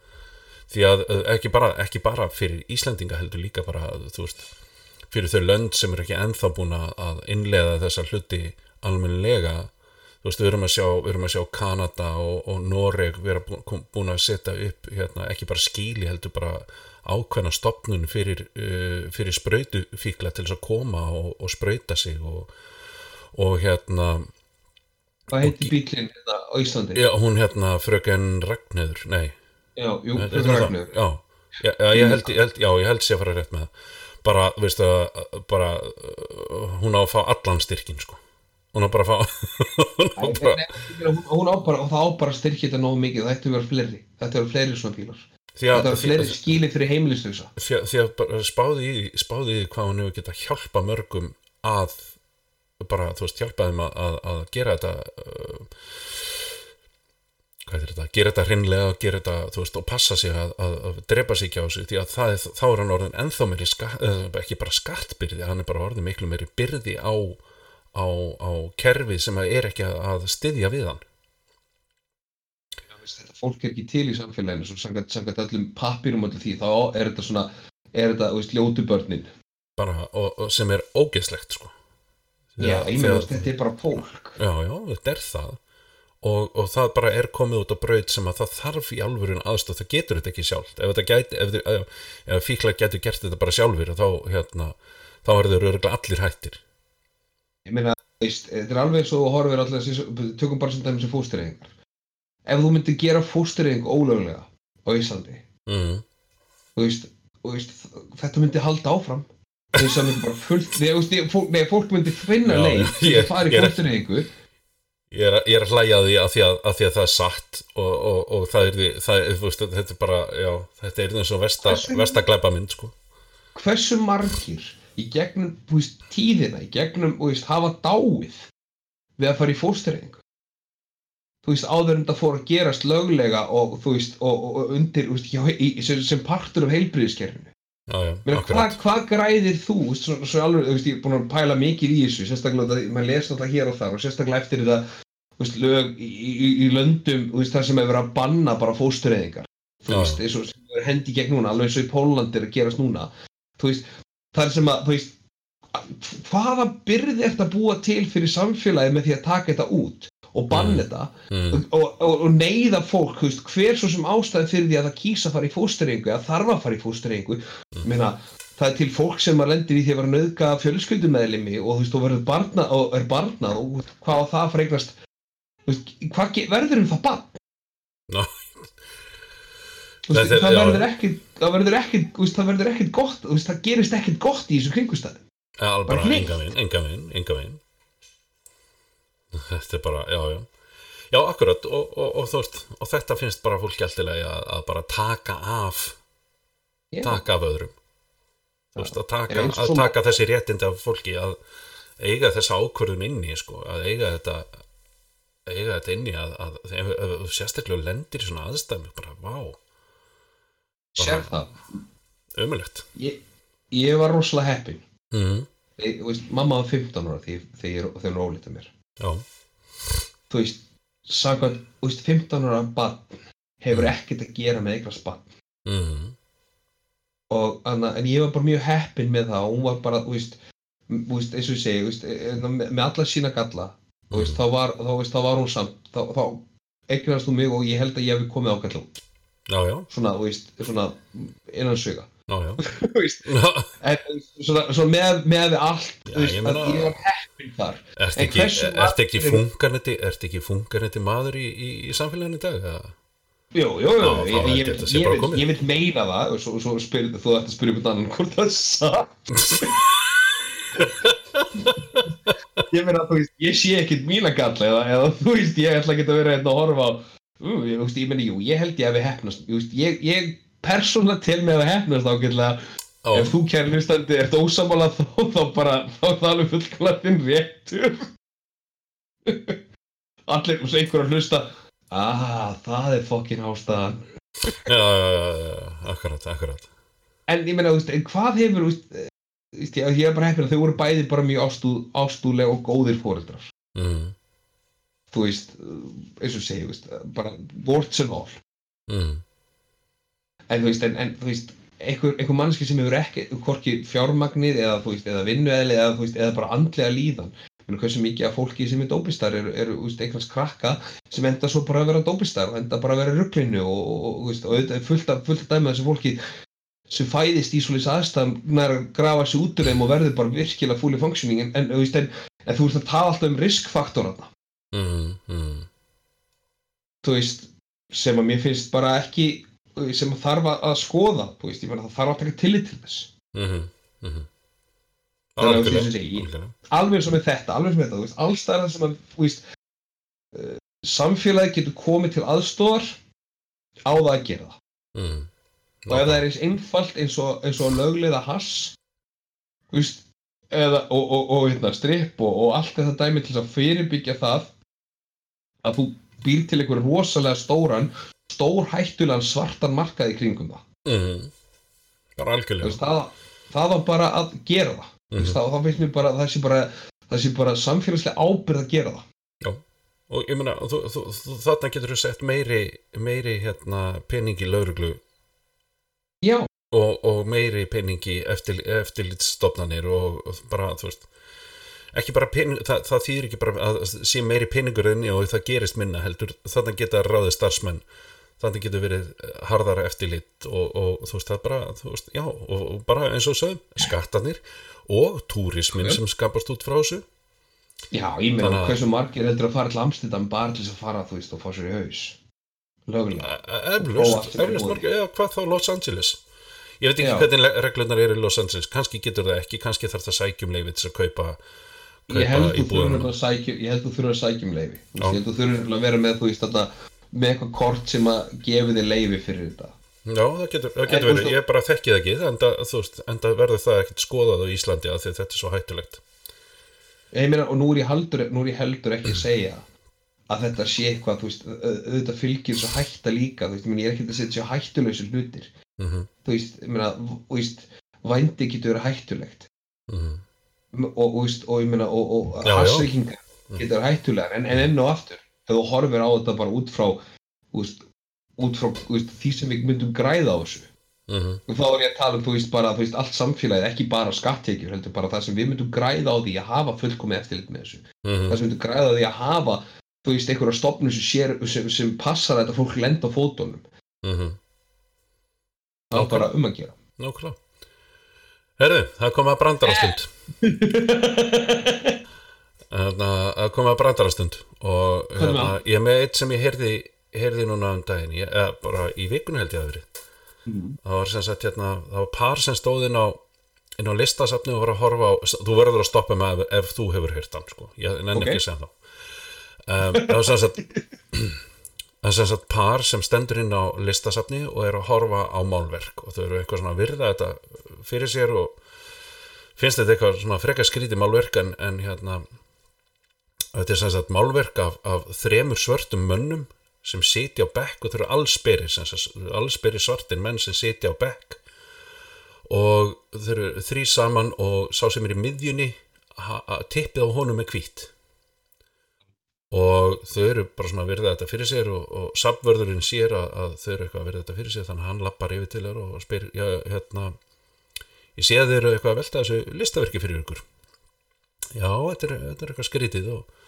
Því að uh, ekki bara, ekki bara fyrir Íslendinga heldur líka bara þú veist, fyrir þau lönd sem eru ekki ennþá búin að- að innleiða þessa hluti almennilega. Þú veist, við erum að sjá, við erum að sjá Kanada og, og Noreg bú- kom- búin að setja upp hérna, ekki bara skíli heldur bara ákveðna stopnun fyrir, uh, fyrir sprautufíkla til þess að koma og, og sprauta sig og, og hérna Hvað heitir bílinn þetta á Íslandi? já, hún hérna fröken Ragnheður, nei Já, jú, það það? Ragnar. já, já, já, ég held, ég held, já, ég held sé að fara rétt með það bara, veistu að bara, uh, hún á að fá allan styrkin sko hún á bara að fá <laughs> hún á Nei, bara, nei, ég meina, hún, á bara, og það á bara að styrkja þetta nógu mikið, það að vera fleiri það að vera fleiri svona bílar þetta er fleiri skíli fyrir heimilislausa. því að, spáði í, hvað hún hefur getað hjálpa mörgum að bara, þú veist, hjálpa þeim að, að, að gera þetta uh, hvað er þetta, gera þetta hreinlega gera þetta, þú veist, og passa sig að, að, drepa sig ekki á sig, því að það þá er hann orðin ennþá meiri skatt, ekki bara skattbyrði, hann er bara orðin miklu meiri byrði á, á, á kerfið sem er ekki að, að styðja við hann þetta fólk er ekki til í samfélaginu svo samkvæmt öllum pappirum öllu því þá er þetta svona, er þetta, veist, ljótu börnin. Bara, og, og sem er ógeðslegt, sko. Já, ég veist, þetta er bara fólk. Já, já, þetta er það. Og, og það bara er komið út á braut sem að það þarf í alvörun aðstof það getur þetta ekki sjálft. Ef, gæti, ef, ef, ef fíkla getur gert þetta bara sjálfur þá, hérna, þá er þau örgulega allir hættir. Ég meina, veist, þetta er alveg þú horfir þessi- tökum bara sem dæmis sem fóstureyðingar ef þú myndir gera fóstureyðing ólöglega á Íslandi mm. þú veist, þú veist, þetta myndi halda áfram þess að myndi bara fullt þú veist, ég- fólk, nei, fólk myndi finna leið já, til ég- að fara í ég er- fóstureyðingu ég, er, ég er að hlæja því að því að, að, því að það er satt og, og, og það er, því- það er þú veist, þetta er bara, já, þetta er eins og versta, Hversu- versta glæpa mynd sko. hversu margir í gegnum þú veist, tíðina, í gegnum þú veist, hafa dáið við að fara í fóstureyðingu þú veist, áður en það fór að gerast löglega og þú veist, og, og, undir veist, hjá, í, sem, sem partur af akkurat hvað, hvað græðir þú? Svo, svo alveg, þú veist, ég er búin að pæla mikið í þessu sérstaklega, það, maður lesa alltaf hér og þar og sérstaklega eftir þetta þú veist, lög í, í, í löndum þú veist, þar sem hefur verið að banna bara fóstureyðingar. Þú veist, eins og sem er hendi gegn núna alveg eins og í Pólandi er að gerast núna. Þú veist, það er sem að þú veist, hvaða byrði ert að búa til fyrir samfélagi með því að taka þetta út og banna Mm. þetta mm. og, og, og neyða fólk, veist, hver svo sem ástæði fyrir því að það kýsa að fara í fóstureyingu eða þarf að fara í fóstureyingu mm. það er til fólk sem að lendir í því að vera nöðga fjölskyldumeðlimi og þú veist, og verður barna og er barnað og hvað á það að fregnast hvað verður um það barn? Ná. Þú veist, það já. verður ekkit það verður veist, það verður ekkit gott það gerist ekkit gott í þessu kringustæði Bara enga veginn, enga veginn, enga veginn Þetta er bara, já, já. Já, akkurat, og, og, og veist og þetta finnst bara fólki alltilega að, að bara taka af taka af öðrum. Þú veist, að taka, að og- taka þessi réttindi af fólki að eiga þessa ákvörðun inni sko, að eiga þetta eiga þetta inni að, að sérstaklega lendir í svona aðstæmi bara, vá. Sér það. umulegt ég, ég var rosalega heppin mm. ég, þú veist, mamma var 15 ára þegar hún ólítið mér já, þú veist, sagðan, þú veist 15 ára barn hefur ekkert að gera með eignast barn. Mm. og anna, en ég var bara mjög heppin með það og hún var bara, þú veist, veist eins og ég segi, veist, e- með, með alla sína galla þú veist, þá var, þá, þá var hún samt þá, þá eignast þú mig og ég held að ég hef komið út. Já, já, svona, þú veist, svona innan söga já, já. <laughs> en svona, svona með, með allt, þú veist, að ég var heppin þar. Ert En ekki, fungarniti ert ekki fungarniti maður í, í, í samfélaginu í dag? Jú, jú, jú, Já, ég, ég, ég ég, þetta vil, meina það og svo, svo spyr, þú ætti að spyrja um annan hvort það er satt. <laughs> Ég meina þú veist ég sé ekkert mína galla eða, eða þú veist ég ætla ekki að vera hérna að horfa á uh, ég, veist, ég meina jú, ég held ég að við hefnast ég, ég, ég persónulega til með að við hefnast ágætlega Ó, ef þú kæri hlustandi ert ósamála þá, þá bara þá er það alveg þinn réttur. <laughs> Allir og svo einhver að hlusta. Ah, það er fokkin ástæðan. Já, já, já, já, akkurat, akkurat. En ég meina, þú veist, en hvað hefur þú veist, eh, ég, er bara heppin að þau voru bæði bara mjög ástú, ástúlega og góðir fóreldrar mm. þú veist, eins og segi, þú veist, bara warts and all. Mm. en þú veist, en, en þú veist einhver, einhver mannski sem hefur ekki hvorki fjármagnið eða, eða vinnueðli eða, veist, eða bara andlega líðan hversu mikið af fólki sem er dópistar eru, veist, einhvers krakka sem enda svo bara að vera dópistar og enda bara að vera rugglinu og, og, og, og er fullt af, fullt af dæmi af þessu fólki sem fæðist í svolítið aðstæðum nær að grafa sig út úr þeim og verður bara virkilega fully functioning en, en, en, en þú veist að tala alltaf um riskfaktorana Mm. Mm. þú veist, sem að mér finnst bara ekki sem að þarf að skoða veist, það þarf að taka tillit til þess Mm. Mm. Þú veist, ég- algjörlega. alveg eins og með þetta, alveg og með þetta þú veist, alls það er það sem að veist, uh, samfélagi getur komið til aðstóðar á það að gera það Mm. og ef það er eins einfalt eins og, eins og að lögleiða hass veist, eða, og, og, og hérna, stripp og, og allt þetta dæmi til að fyrirbyggja það að þú býr til einhver rosalega stóran stór hættulegan svartan markað í kringum það. Mm. bara Þú algjörlega það, það var bara að gera það. Mm Mhm. þá, þá finnst mér bara að það sé bara það sé bara samfélagslega ábyrð að gera það. Og ég meina, þarna getur þú sett meiri, meiri hérna, pening í lauruglu já, og, og meiri pening í eftir, eftirlitsstofnanir og, og bara, þú veist ekki bara pening, það, það þýðir ekki bara að sé meiri peningur inni og það gerist minna heldur, þarna geta ráðið starfsmenn þarna getur verið harðara eftirlit og, og þú veist, það bara veist, já, og, og bara eins og sögum skattanir og túrismin sem skapast út frá þessu. Já, ég meina Þannig að- hversu margir heldur að fara til Amsterdam bara til þess að fara, þú veist, og fá sér í haus? Lögulega E- aftur eflaust búið. margir, eða hvað þá Los Angeles? Ég veit ekki Já. hvernig reglurnar eru í Los Angeles kannski getur það ekki, kannski þarf það sækjum leifið til að kaupa, ég held kaupa íbúðunum. að sækja ég held þú þurfur að sækja um leifi Já. ég held þú þurfur að vera með, þú veist, þetta með eitthvað kort sem að gefi þig leifi fyrir þetta. Já, það getur, það En, getur þú verið, ég bara þekki það ekki þú veist, enda verður það ekkert skoðað á Íslandi að þetta er svo hættulegt. Ég meina, og nú er ég heldur, nú er ég heldur ekki að segja að þetta sé eitthvað, þú veist, auðvitað fylgir svo hætta líka, þú veist, ég meina, ég er ekki að setja svo hættuleysu hlutir, mm þú veist, ég meina, þú veist, vændi getur verið hættulegt. -hmm. og, og, veist, og ég meina, og, og Já, já. hassreykingar getur verið hættulegar, en, en enn og aftur, ef þú horfir á þetta bara út frá, veist, út frá, veist, því sem við myndum græða á þessu, Mm og þá er ég að tala um, þú veist, bara, þú veist, allt samfélagið, ekki bara skattekjur, heldur bara það sem við myndum græða á því að hafa fullkomið eftirlit með þessu. -hmm. það sem myndum græða á því að hafa, þú veist, einhverja stopnum sem, sér, sem, sem passar þetta fólk lenda á fótunum. Mm Það er bara um að gera. Nákvæmlega Herðu, það kom að brandarastund <laughs> Þannig að kom að brandarastund og hérna, það? ég er með eitt sem ég heyrði, heyrði núna um daginn, ég, eða, bara í vikunni held ég að verið Mm. það var sem sagt hérna, það var par sem stóð inn á inn á listasafni og var að horfa á þú verður að stoppa með ef, ef þú hefur heyrt hann sko, ég nenni Ok. ekki að segja þá um, það var sem sagt <clears throat> það er sem sagt par sem stendur inn á listasafni og er að horfa á málverk og þau eru eitthvað svona að virða þetta fyrir sér og finnst þetta eitthvað svona frekar skrítið málverk en, en hérna þetta er sem sagt málverk af, af þremur svörtum mönnum sem sitja á bekk og þau eru allsberi allsberi svartir menn sem sitja á bekk. Og þau eru þrý saman og sá sem er í miðjunni tippið á honum er hvít og þau eru bara svona að virða þetta fyrir sér og, og safvörðurinn sér að, að þau eru eitthvað að virða þetta fyrir sér þannig að hann lappar yfir til þér og spyr já, hérna ég sé að þau eru eitthvað að velta þessu listaverki fyrir ykkur. Já, þetta er, þetta er eitthvað skrítið og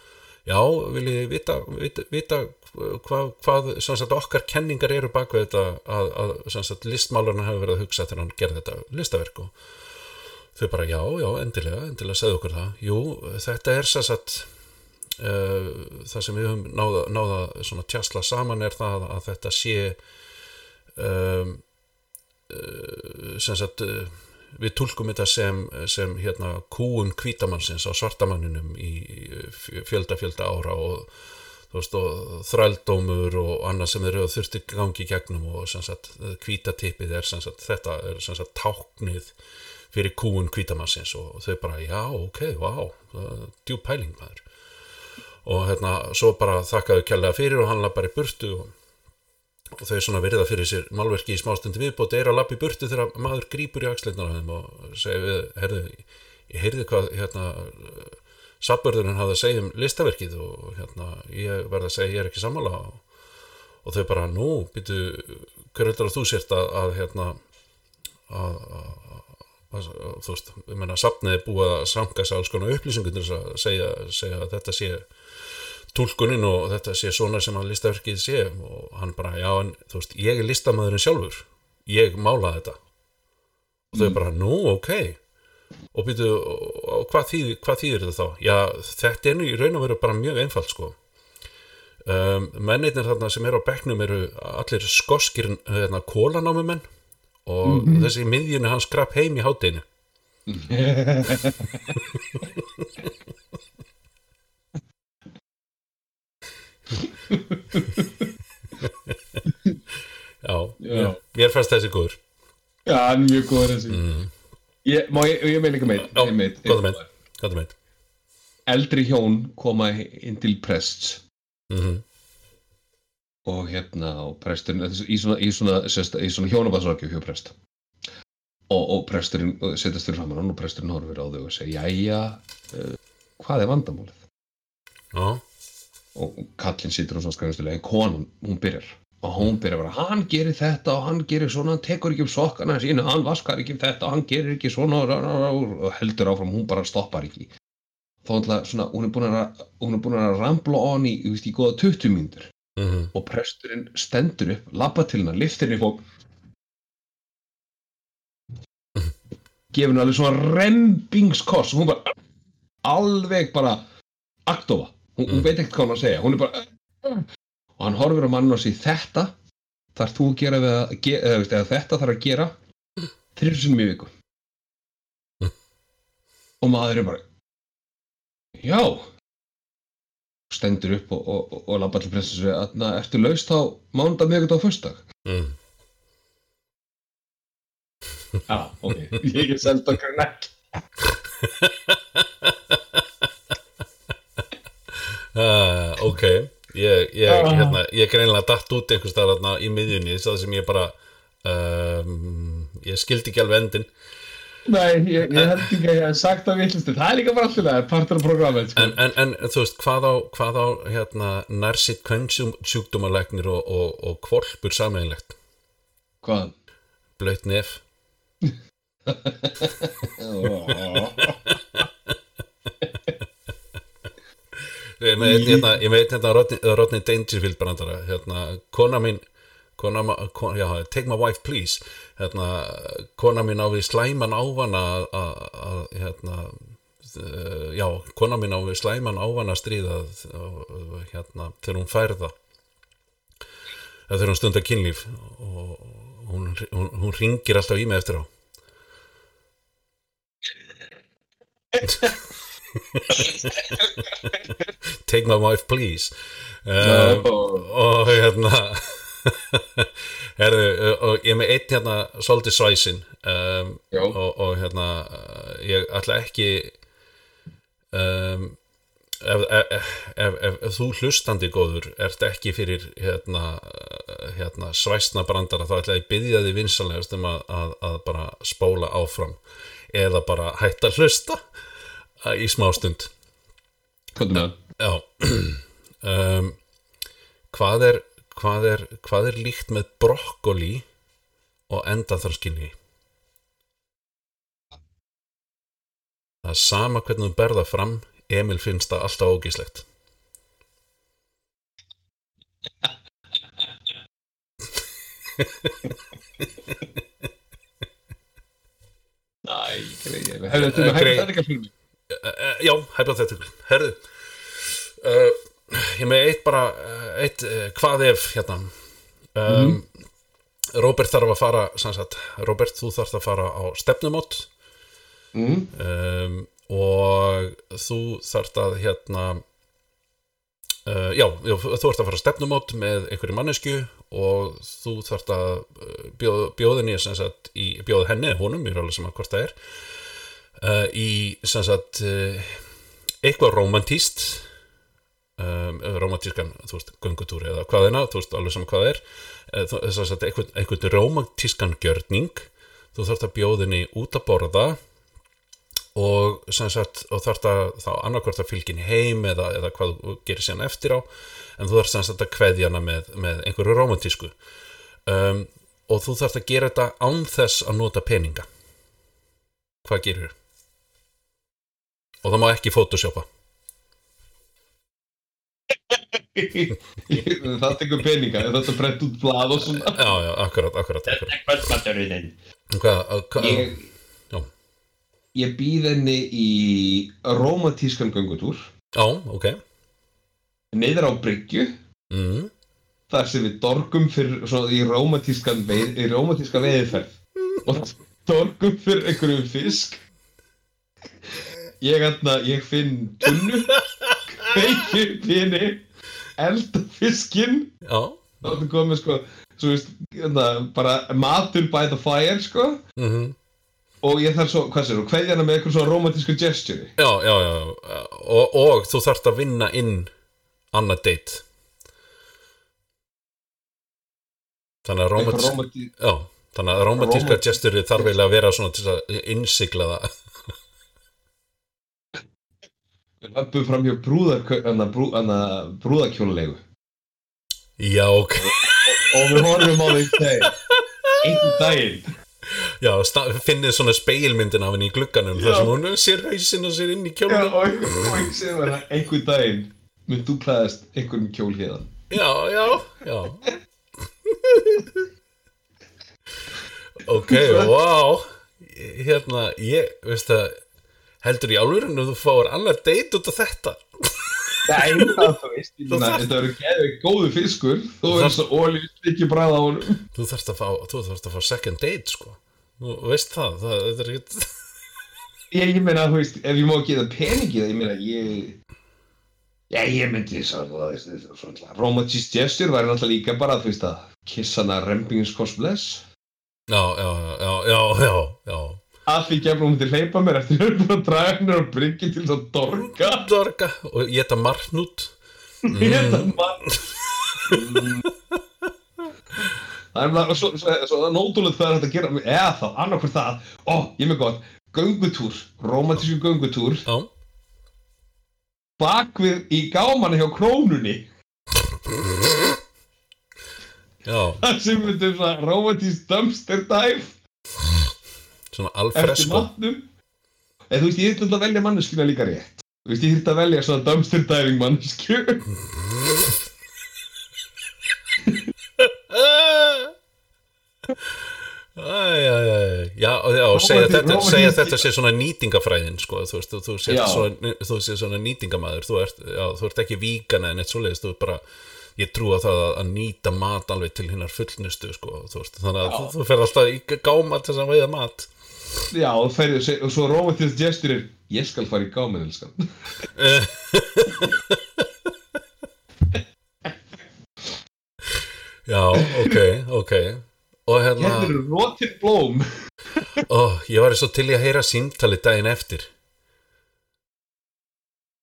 já, viljið vita, vita, vita hvað, hvað sem sagt, okkar kenningar eru bak við þetta að, að sagt, listmálarinn hefur verið að hugsa þegar hann gerði þetta listaverk og þau bara já, já, endilega, endilega segðu okkur það. Jú, þetta er sem sagt uh, það sem við höfum náða, náða svona tjasla saman er það að þetta sé um, uh, sem sagt uh, við tólkum þetta sem, sem hérna kúun kvítamannsins á svartamanninum í fjölda fjölda ára og veist og þrældómur og annað sem eru þurfti gangi gegnum og sagt kvítatippið er sagt þetta er sagt táknið fyrir kúun kvítamannsins og þau bara já ok, vá, djú pæling maður. Og hérna svo bara þakkaðu kjærlega fyrir og hann laði bara í burtu og, og þau svona virða fyrir sér málverki í smástundi viðbóti er að lappa í burtu þegar maður grípur í axleitnar á þeim og segir við, herðu, ég heyrði hvað hérna sabbörðurinn hafði að segja um listaverkið og hérna ég verði að segja ég er ekki sammála. Og, og þau bara nú, býtu hver heldur að þú sért að, að hérna að, að, að þú veist, ég menna safnið er búið að samka sér alls konar þess að segja, segja að þetta sé tólkunin og þetta sé svona sem að listaverkið sé og hann bara, já en þú veist, ég er listamæðurinn sjálfur. Ég málaði þetta. Og þau bara, nú, ok. Og býtu, og hvað þýðir, hvað þýðir þetta þá? Já, þetta er nú í raun og veru bara mjög einfalt sko. Um, mennirnir þarna sem eru á bekknum eru allir skoskir hérna, kólanámumenn og þessi í miðjunni hans skrap heim í hátdeinu <laughs> <laughs> Já, Já. mér fannst þessi góður. Já, hann er mjög góður þessi. Ég, Má ég, ég meina ekki meitt góða með Eldri hjón koma inn til prests. Mm og hérna og presturinn í svona, svona, í svona hjónabaðsrakju hjá prest. Og, og presturinn setjast fyrir framan hann og presturinn horfir á þau og segir jæja, uh, hvað er vandamálið? Já, og kallinn situr og svona skræðastulega en konan, hún byrjar. Og hún byrjar bara, hann gerir þetta og hann gerir svona hann tekur ekki um sokkana sína, hann vaskar ekki um þetta og hann gerir ekki svona og heldur áfram, hún bara stoppar ekki. Þá ætla svona, hún er búin að hún er búin að rambla on í, þú veist, í góða 20 mínútur. Mm og presturinn stendur upp, labba til hennar, liftir henni og gefur henni alveg svona rembingskoss og hún bara alveg bara aktofa, hún, hún veit ekkert hvað hann að segja. Hún er bara og hann horfir á mann og segir þetta þarf þú að gera við að ge, eða, veist, eða þetta þarf að gera þrjur sinni mjög viku. Og maður er bara já. Stendur upp og, og, og, og labba til segir að ertu laust á mándag, miðvikudag og föstdag mm. já, ok, ég er seld okkar nekk uh, ok ég, ég, Ah. hérna, ég greinlega datt út einhvers staðar þarna í miðjunni það sem ég bara um, ég skildi ekki alveg endin Nei, ég, ég held ekki að ég hef sagt það vitlistu Það er líka bara alltaf það, partur af programmet sko. en, en, en þú veist, hvað á, hvað á hérna, nærsitt kvennsjúkdómalæknir og, og, og kvolpur sameinlegt Hvað? blöyt nef <laughs> <laughs> ég veit hérna, ég veit hérna Rodney, Rodney Dangerfield brandara hérna, kona mín kona, kona, já, take my wife please. Hérna, kona mín á við slæman ávana að, að, að hérna uh, já, kona mín á við slæman ávana stríða hérna, þegar hún færða þegar hún stundar kynlíf og hún, hún, hún ringir alltaf í mig eftir á <laughs> take my wife please. Um, og hérna <laughs> herðu, og ég er með einn hérna svolítið svæsin um, og, og hérna uh, ég ætla ekki um, ef, ef, ef, ef, þú hlustandi góður ert ekki fyrir hérna, eh, hérna svæsna brandara þá ætla ég byggja því vinsanlegast um að, að, að bara spóla áfram eða bara hætta hlusta í smástund það? Um, hvað, er, hvað, er, hvað er líkt með brokkoli og endaþarskilni? Það er sama hvernig þú berða fram Emil finnst það alltaf ógíslegt. Næ, greiði Hefðu þetta með Grey- hægt þetta fyrir mig Já, hypothetical Herðu uh, Ég með eitt bara eitt, hvað ef hérna. Um, Robert þarf að fara sagt, Robert, þú þarf að fara á stefnumót. Mm. um, og þú þarft að hérna uh, já, já, þú ert að fara að stefnumót með einhverju mannesku og þú þarft að uh, bjóð, sagt, í, bjóð henni, honum, ég er alveg sem að hvort það er uh, í sagt uh, eitthvað romantíst um, romantískan, veist, göngutúri eða hvað þú veist, alveg sem hvað er sagt, eitthvað, eitthvað romantískan gjörning. Þú þarft að bjóðinni út að borða og og þarft að þá annarkvort að henni heim eða, eða hvað þú gerir síðan eftir á en þú sagt að kveðja hana með, með einhverju romantísku um, og þú þarft að gera þetta án þess að nota peninga. Hvað gerir og það má ekki photoshopa <laughs> Það tekur peninga Þetta brent út blað og svona. Já, já, akkurat, akkurat, akkurat. Kvöldmaturinn Hvað, hvað, Ég, ég býð henni í romantískan göngutúr. Já, ok. Neiður á bryggju. Mm, Þar sem við dorgum fyrir svona í romantískan veið, í romantíska veiðferð Og dorgum fyrir einhverjum fisk Ég, atna, ég finn tunnu Kveiki upp í henni Elda fiskinn. Þá ertu komið sko svo veist, hérna, bara matur by the fire sko. Mhm. Og ég þarf svo, hvað sér, hverja hana með eitthvað svona romantísku gesture. Já, já, já, og, og þú þarft að vinna inn annað date. Þannig að romantíska, romantí já, þannig að romantíska Romantísk- gesturi þarf eiginlega að vera svona til að innsigla það við löpum fram hjá brúðar, hana, brú, hana, brúðakjólulegu Já, ok, og við horfum á því þegar einhvern daginn. Já, finnið svona speilmyndin af henni í glugganum þar Já. sem hún sér hausinn og sér inn í Já, kjólunum og og ég segi bara einhvern daginn. Mun þú klæðast einhverjum kjól hérðan Já, já, já. Ok, wow Hérna, ég, veist það heldur í álfurinn þú fáir annar date út af þetta? Nei, það þú veist, <laughs> þetta verður geðið góðu fiskur. Þú verður svo ólíu ekki bræða á honum. Þú þarfst að fá, þú þarfst að fá second date sko, þú veist það það, það er ekkert Ég, meina, þú veist, ef ég má geða peningi það, ég meina, ég Já, ég myndi veist, svona romantísk gesture væri náttúrulega líka bara, þú veist, að kissa hana rempingins kostbless já, já, já, já, já, já að því gefnum hún til hleypa mér eftir að búin að draga hennar og bryggja til þess að dorga. Dorga, og ég þetta marnút <laughs> Ég er það mann Það er bara svo, svo, svo nótulegt hvað er hægt að gera eða þá, annarkvært það, ó, ég með gott. Göngutúr, romantísku göngutúr. Já, bakvið í gámanni hjá krónunni. Já, það sem við þetta romantísk dumpster dive svona alfresko eða þú veist, ég þurfti að velja manneskuna líka rétt. Þú veist, ég þurfti að velja svona dumpster diving mannesku Æjæjæj, já, og- já, og segja þetta, segja þetta sé svona nýtingafræðin, sko, þú veist, þú, sé Já. svona, þú sé svona nýtingamæður, þú ert, já, þú ert ekki vígan eða neitt svoleiðist, þú ert bara, ég trúa það að, að nýta mat alveg til hinnar fullnustu, sko, þú veist, þannig að þú, þú fer alltaf í gáma til þess að veiða mat. Já, og, ferðu, og, og svo romantísk gestur er ég skal fara í gáminn, elskan Já, ok, ok, og hérna, hérna eru rotin blóm ó, ég var svo til í að heyra símtali daginn eftir.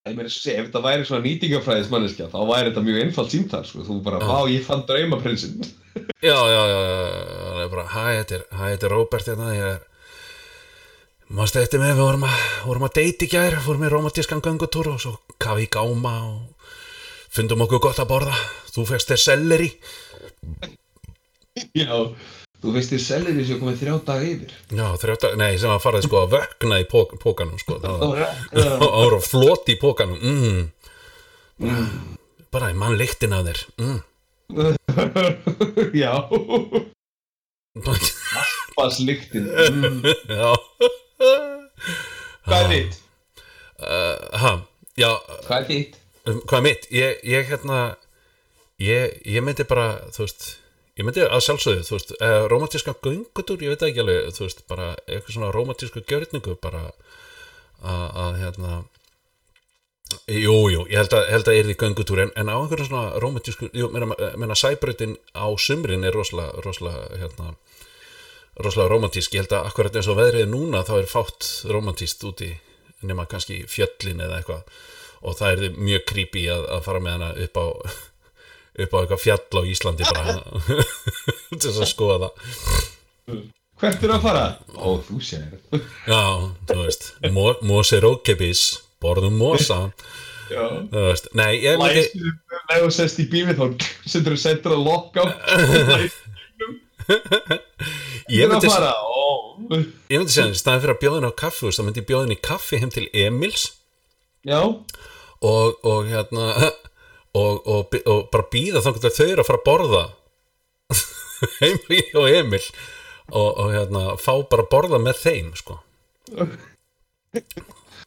Ég meina, ef þetta væri svona nýtingafræðis manneskja, þá væri þetta mjög einfalt símtal, sko. Þú bara, Já. vá, ég fann draumaprinsinn. Já, já, já, já, það er bara, hæ, þetta er, er Róbert hérna, ég er, mástu eftir með, við vorum að, vorum að deiti í gær, vorum í romantískan göngutúr og svo kafi í gáma og fundum okkur gott að borða, þú fegst þér selleri, Já. Þú veist þér sellir þessu komið þrjá daga yfir. já, þrjóta, nei, sem að farið sko að vökna í pók, pókanum, sko, það var, <laughs> það var floti í pókanum, mm, bara, bara, ég mann lyktin af þér, mm, <laughs> Já. <laughs> Mm. já, Hvað er þitt? uh, ha, já, Hvað er þitt? um, hvað er mitt ég, ég hérna ég, ég myndi bara, þú veist ég myndi að sjálfsögðu, þú veist uh, romantíska göngutur, ég veit ekki alveg þú veist, bara eitthvað svona romantísku gjörningu bara að, að hérna jú, jú, ég held að, held að er því göngutúr en, en á einhverjum svona romantísku jú, meina, meina sæbrautin á sumrin er rosalega, rosalega hérna rosalega romantísk, ég held að akkurat eins og veðrið er núna þá er fátt romantíst úti nema kannski fjöllin eða eitthvað og það er mjög creepy að, að fara með hana upp á <laughs> upp á eitthvað fjall á Íslandi bara <laughs> til þess að skoða það Hvert er að fara? Ó, þú sér. já, þú veist mo, mosi rókepis, borðum mosa Já. ef þú sest í bílið þá setur þú sendur að lokka <laughs> ég myndi, að fara. ég myndi segja, í staðin fyrir að bjóða henni á kaffi þá myndi ég bjóða henni í kaffi heim til Emils. Já, og, og hérna og, og, og bara býða þá þau eru að fara að borða. <laughs> Heim og Emil. Og, og hérna fá bara að borða með þeim sko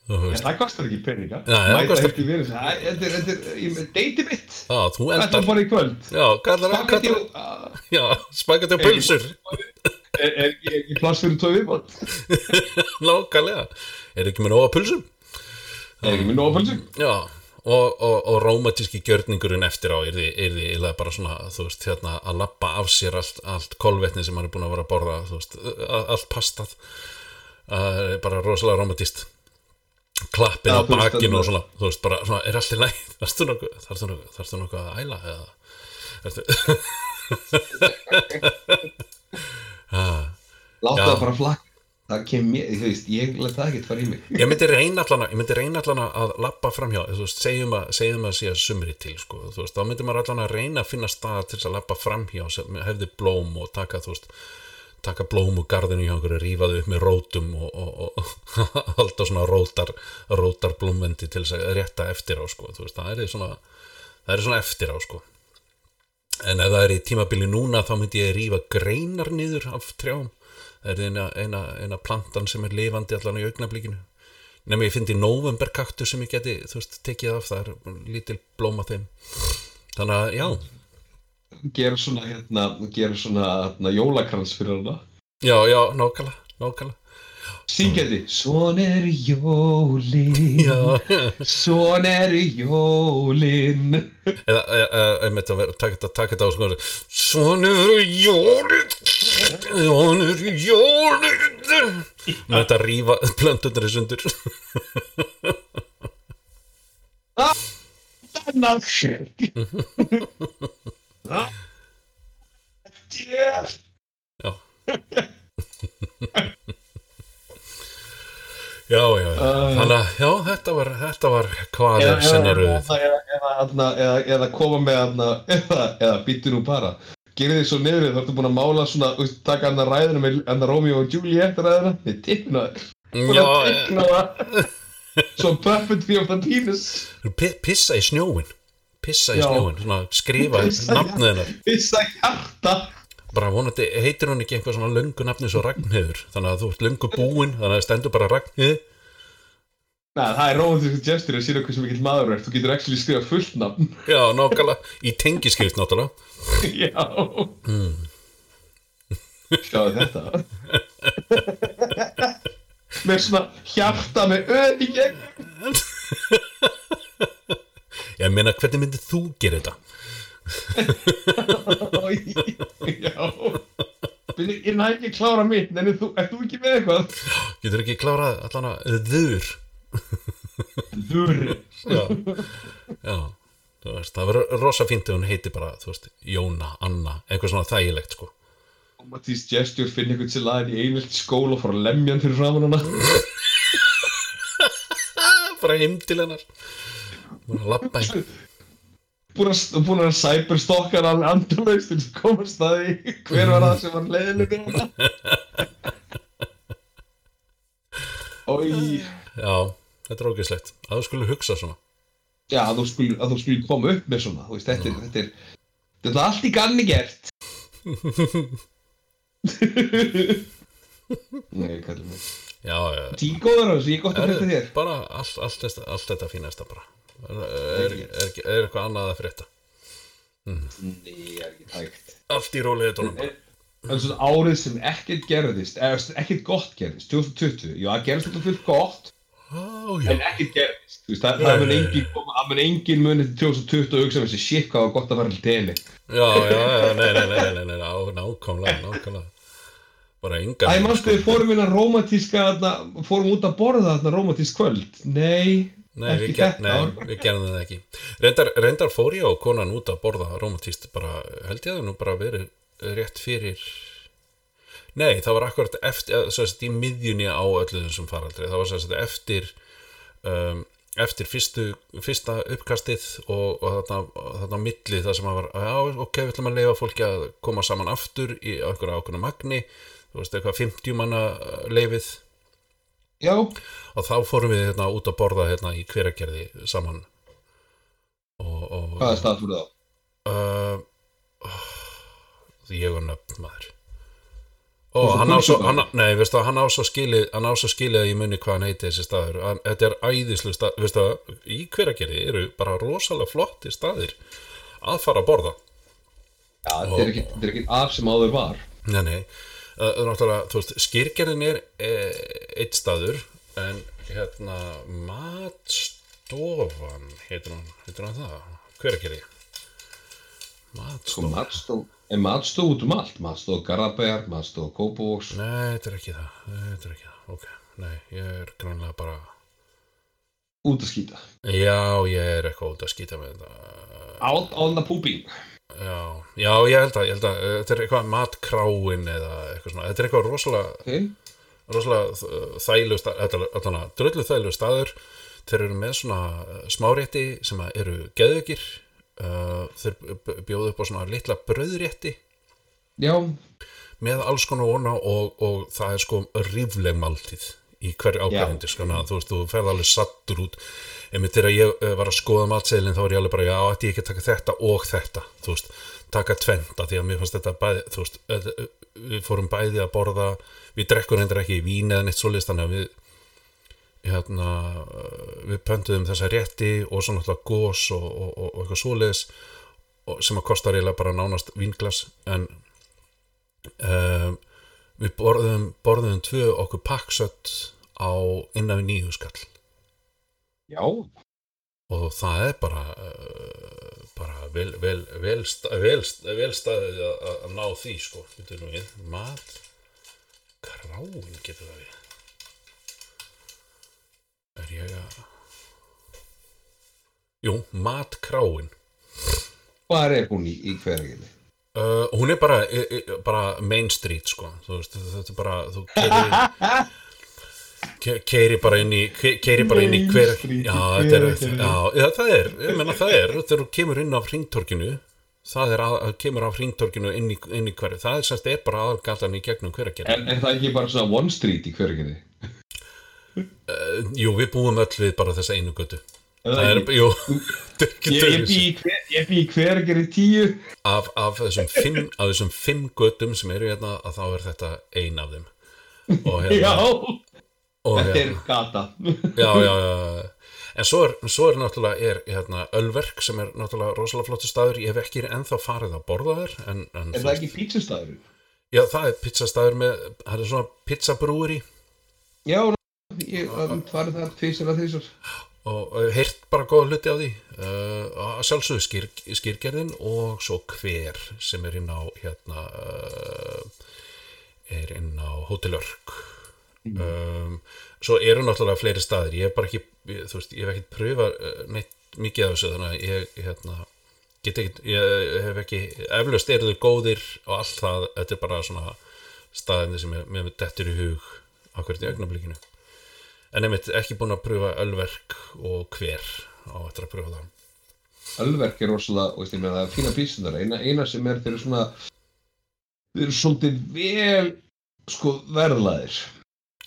en það kostar ekki peninga. Það kostar- ekki verið er, er, er deiti mitt. Þú er eldar bara í kvöld. Spagetti og- ah, pulsur. <laughs> Er er ekki er pláss fyrir tvo viðbót? <laughs> nákvæmlega. Er ekki með nóga pulsum? Er ekki með nóg pulsu? Já, og, og, og rómatíski gjörningurinn eftir á er því, er því eða bara svona, þú veist, hérna að lappa af sér allt, allt kolvetni sem hann er búin að vera að borða, þú veist, allt pastað. Er bara rosalega rómatist klappin Já, á bakinu og svona, þú veist, bara svona, er allt í læg <laughs> þarftu nokkuð, nokkuð að æla eða? Ertu, <laughs> Láta það bara flakka. Það kem mér, þú veist, ég let það ekkert fara í mig. Ég myndi reyna ég myndi reyna allana að lappa framhjá þú veist, segjum að, segjum að sé að sumri til sko, þú veist, þá myndi maður allana að reyna að finna stað til að lappa framhjá hefði blóm og taka, þú veist taka blóm úr garðinu hjá einhverju, rífa þau upp með rótum og, og, og <laughs> halda svona rótar, rótar blómvendi til þess að rétta eftir á sko, veist, það er svona það er svona eftir á sko. En ef það er í tímabili núna þá myndi ég rífa greinar niður af trjám. Það er eina, eina, eina plantan sem er lifandi allan í augnablikinu. Nema ég fyndi novemberkaktu sem ég geti þú veist, tekið af, það er lítil blóma þeim. Þannig að já Gera svona, hérna, gera svona, hérna, jólakrans fyrir hana. Já, já, nákvæmlega, nákvæmlega. Syngjandi Svon er jólin. Svon er jólin. Eða, eða, eða einmitt að vera, taka þetta, á sko svona eru jólið svona eru jólið með þetta að rífa plöntundur í sundur. Þannig <laughs> shit Yeah. <laughs> já Já, já, já. Þannig að, já, þetta var, þetta var hvað er sinnaruð. eða, eða, eða, koma með eða, eða, eða býttu nú bara Gerið þið svo niður þá ertu búin að mála svona þú veist, taka hann að ræðina með hann að Romeo og Juliet ræðina með tippina Búin Já, að tippina það Svo puppetry of the penis pi- pissa í snjóin. Pissa í snjóin, svona skrifa nafnið hennar. Pissa hjarta. Bara vonandi heitir hún ekki eitthvað svona löngu nafni svo Ragnheiður. Þannig að þú ert löngu búinn, þannig að það stendur bara Ragnheiður. Nei, það er romantísku gestur að sína hversu mikill maður er Þú getur actually skrifa fullt nafn. Já, nákvæmlega, í tengiskrift náttúrulega. Já. Sjáðu þetta. Með svona hjarta með öð í gegn <laughs> Ég meina, hvernig myndið þú gera þetta? Já. Ég næ ekki að klára mitt En þú, er þú ekki með eitthvað? Getur ekki klárað allan að þur? Þurri já, já. Veist, það verður rosa fínt ef hún heiti bara, veist, Jóna, Anna eitthvað svona þægilegt, sko. Matís gestur finn einhvern til aðeins í einvilt skóla og fara að lemja hann fyrir framan hana. <laughs> Bara heim til hennar Búin að labba heim búin að, cyberstokka hann alveg andurlaust til að komast að því. Hver var það sem var leiðileg við hana Ói já, þetta er ógeðslegt. Að þú skulle hugsa svona. Já, að þú skuli, að þú skuli koma upp með svona, veist, þetta er, þetta er, þetta er allt í ganni gert. <laughs> Nei, kallum á þessu, ég gott að frétta þér. bara allt, allt, þetta- allt þetta fínasta bara er, er, er, er eitthvað annað að frétta Nei, ég er ekki tækt. allt í bara Það er svona árið sem ekkert gerðist, ekkert gott gerðist, 2020. Já, það gerðist þetta fullt gott, Á, en ekkert gerðist. Þú veist, það, það mun engin koma, það mun engin munið til 2020 og hugsa með þessi shit hvað var gott að fara til tenni. já, já, já, nei, nei, nei, nei, nei, ná, nákvæmlega, nákvæmlega bara enga Æ, mannstu, við fórum inn að romantíska, fórum út að borða þarna romantísk kvöld. Nei, Nei, við, ger, nei við gerðum það ekki. Reyndar, reyndar fór ég og konan út að borða romantíst bara, held ég að það nú bara verið rétt fyrir Nei, það var akkurat eftir, sagt, í miðjunni á öllu þessum faraldri, það var sagt eftir um, eftir fyrstu, fyrsta uppkastið og, og þarna, þarna á milli það sem að var, já, ok, við ætlum að leifa fólki að koma saman aftur í okkur ákveðna magni, þú veist, eitthvað 50 manna uh, leifið já, og þá fórum við hérna út að borða hérna í hveragerði saman. Og, og hvaða stað fóruð á? uh, ég og nöfn maður. Og hann á svo hann, nei, veistu, hann á svo skilið hann á svo skilið í munni hvað hann heiti þessi staður. Hann, þetta er æðislu stað veistu, í hveragerði eru bara rosalega flotti staðir að fara að borða. Já, þetta er ekki, þetta er ekki af sem áður var. Nei, nei, náttúrulega, þú veist, skýrgerðin er e, eitt staður, en hérna, matstofan, heitir hann, heitir hann það, hver er gerði? Sko, Matstofan, matstof, er matstof út um allt, matstof Garabæjar, matstof Kópavóks. nei, þetta er ekki það, þetta er ekki það, ok, nei, ég er grannlega bara, út að skýta. já, ég er eitthvað út að skýta með þetta, on the pooping. Já, já, ég held að, ég held að, uh, þetta er eitthvað matkráin eða eitthvað svona, þetta er eitthvað rosalega, Ok, rosalega þælu allan að dröllu þælu staður. Þeir eru með svona uh, smárétti sem eru geðveikir uh, þeir bjóðu upp á svona litla brauðrétti. Já, með alls konar vona og, og það er sko rífleg máltíð í hverju ákvæðindi sko, að þú veist, þú ferð alveg sattur út. Einmitt þegar ég uh, var að skoða matseðlinn þá var ég alveg bara, já, ætti ég ekki að taka þetta og þetta, þú veist, taka tventa því að mér fannst þetta bæði, þú veist við fórum bæði að borða við drekkum reyndar ekki vín eða neitt svoleiðis þannig að við hérna, við pöntuðum þessa rétti og svo náttúrulega gós og, og, og, og eitthvað svoleiðis og- sem að kostar eiginlega bara nánast vínglas en um, við borðum, borðum tvö okkur paksött á innan við nýju skall. Já, og það er bara uh, bara vel, vel, vel, sta- vel, vel staðið að, ná því sko, Bíddu nú við, mat. Kráin getur það við. Er ég að jú, mat kráin hvað er hún í, í hverjarginni? Uh, hún er bara, e, e, bara main street sko, þú veist, þetta er bara þú ke- <laughs> keiri bara inn í ke- keiri bara inn í hver já, þetta er, já, já, það er ég menna það er, þegar þú kemur inn á hringtorkinu það er að, kemur á hringtorkinu inn í, inn í hverju, það er semst er bara aðalgatan í gegnum hverja Er, er það ekki bara svona one street í hverjarginni? uh, jú, við búum öll við bara þessa einu götu það það er, ekki? jú <laughs> Ég, bý í hver- ég bý í hverjarginni tíu. af, af þessum fimm af þessum fimm götum sem eru hérna að þá er þetta ein af þeim og <laughs> Já, hérna, þetta er hérna. gata. <laughs> já, já, já en svo er, svo er náttúrulega er, hérna, Ölverk sem er náttúrulega rosalega flottu staður. Ég hef ekki ennþá farið að borða þær en, en Er það ekki pítsustæður? já, það er pizzastaður með það er svona pizzabrúri Já, ég um, farið það tvisar að þrísar. og heyrt bara góða hluti á því. Uh, að sjálfsögðu skýr, skýrgerðin og svo hver sem er inn á hérna uh, er inn á Hotel Örk um, svo eru náttúrulega fleiri staðir. Ég hef bara ekki, ég, þú veist, ég hef ekki pröfa neitt mikið af þessu þannig að ég, hérna get ekki, ég hef ekki eflaust eru þau góðir og allt það þetta er bara svona staðinni sem ég, mér dettur í hug akkurat í augnablikinu. En einmitt ekki búin að pröfa ölverk og hver á eftir að pröfa það. Ölverk er rosalega, veist ég með það er fína písunar, eina, eina sem er þeir eru svona þeir eru svolítið vel sko verðlaðir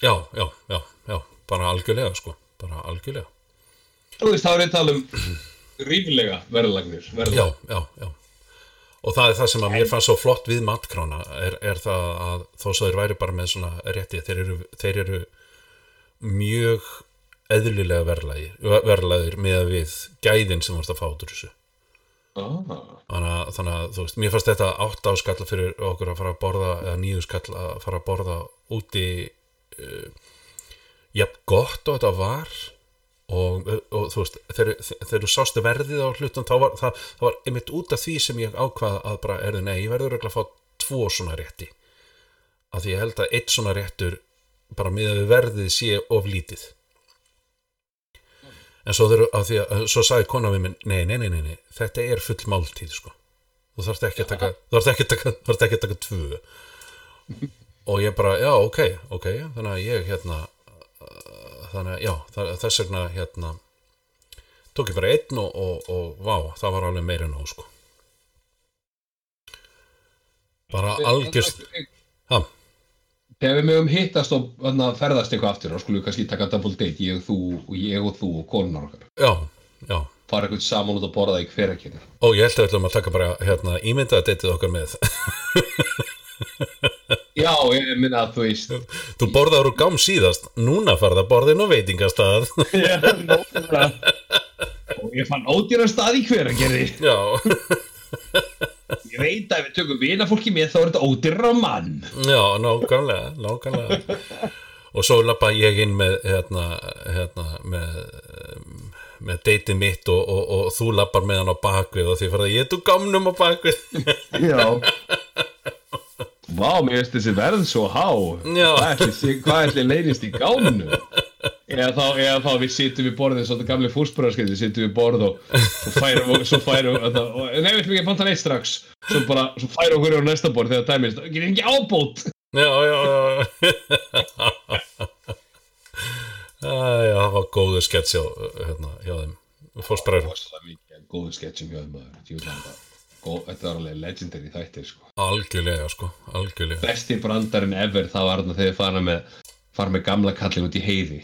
já, já, já, já, bara algjörlega sko, bara algjörlega. Þú veist, þá er ég að tala um ríflega verðlagnir já, já, já. Og það er það sem að mér fannst svo flott við matkrána er, er það að þó svo þeir væri bara með svona rétti þeir eru, þeir eru mjög eðlilega verðlægir, verðlægir með að við gæðin sem vorst að fá út úr þessu. Ah, þannig að, þannig að þú veist, mér fannst þetta átt áskall fyrir okkur að fara að borða eða nýju skall að fara að borða úti jafn gott og þetta var og, og þú veist, þegar, þegar þú sástu verðið á hlutum þá var það, það var einmitt út af því sem ég ákvaða að bara erði nei, ég verður örugglega að fá tvo svona rétti. Af því ég held að eitt svona réttur bara miðað við verðið sé of lítið. En svo, þeir, að því að, svo sagði kona við minn nei, nei, nei, nei, þetta er full máltíð sko. þú þarfst ekki að taka þú þarfst ekki að taka, þú þarfst ekki að taka tvö og ég bara, já, ok, ok þannig að ég hérna uh, þannig að, já, þess vegna hérna tók ég bara einn og, og, og vá, það var alveg meira en á sko bara algjörst ha, Þegar við mögum hittast og þarna, ferðast eitthvað aftur og skulum við kannski taka double date, ég og þú og ég og þú og konunar okkar. já, já Fara eitthvað saman út að borða í hverjarkynni. og ég held að við ætlum að taka bara hérna, ímyndaða deytið okkar með <laughs> Já, ég minna að þú veist. þú borðaður úr gám síðast núna farða borðin og veitingastað <laughs> Já, nákvæmlega. Og ég fann ódýra stað í hverjarkynni. já, Ég veit að ef við tökum vinafólki með þá er þetta ódýra mann. já, nákvæmlega nákvæmlega og svo lappa ég inn með hérna, hérna með með deytið mitt og, og, og þú lappar með hann á bakvið og því að ég tók gámnum á bakvið Já. <laughs> Vá, mér finnst þessi verð svo há. Hvað ætli, leynist í gánu? Eða þá, eða þá við sittum við borðið, svona gamli fúsbúrarskeiði, sittum við borð og svo færum, og, svo færum, nei, við ætlum ekki að panta neitt strax. Svo bara, svo færum okkur á næsta borð þegar dæmist, ekki ekki ábót. já, já, já já, það var góðu skets hjá, hérna, hjá þeim mikið góðu sketsum hjá þeim er þetta- var alveg legendary þættir, sko. algjörlega sko, algjörlega Besti brandarinn ever, það var þarna þegar fara með, fara með gamla kallin út í heiði.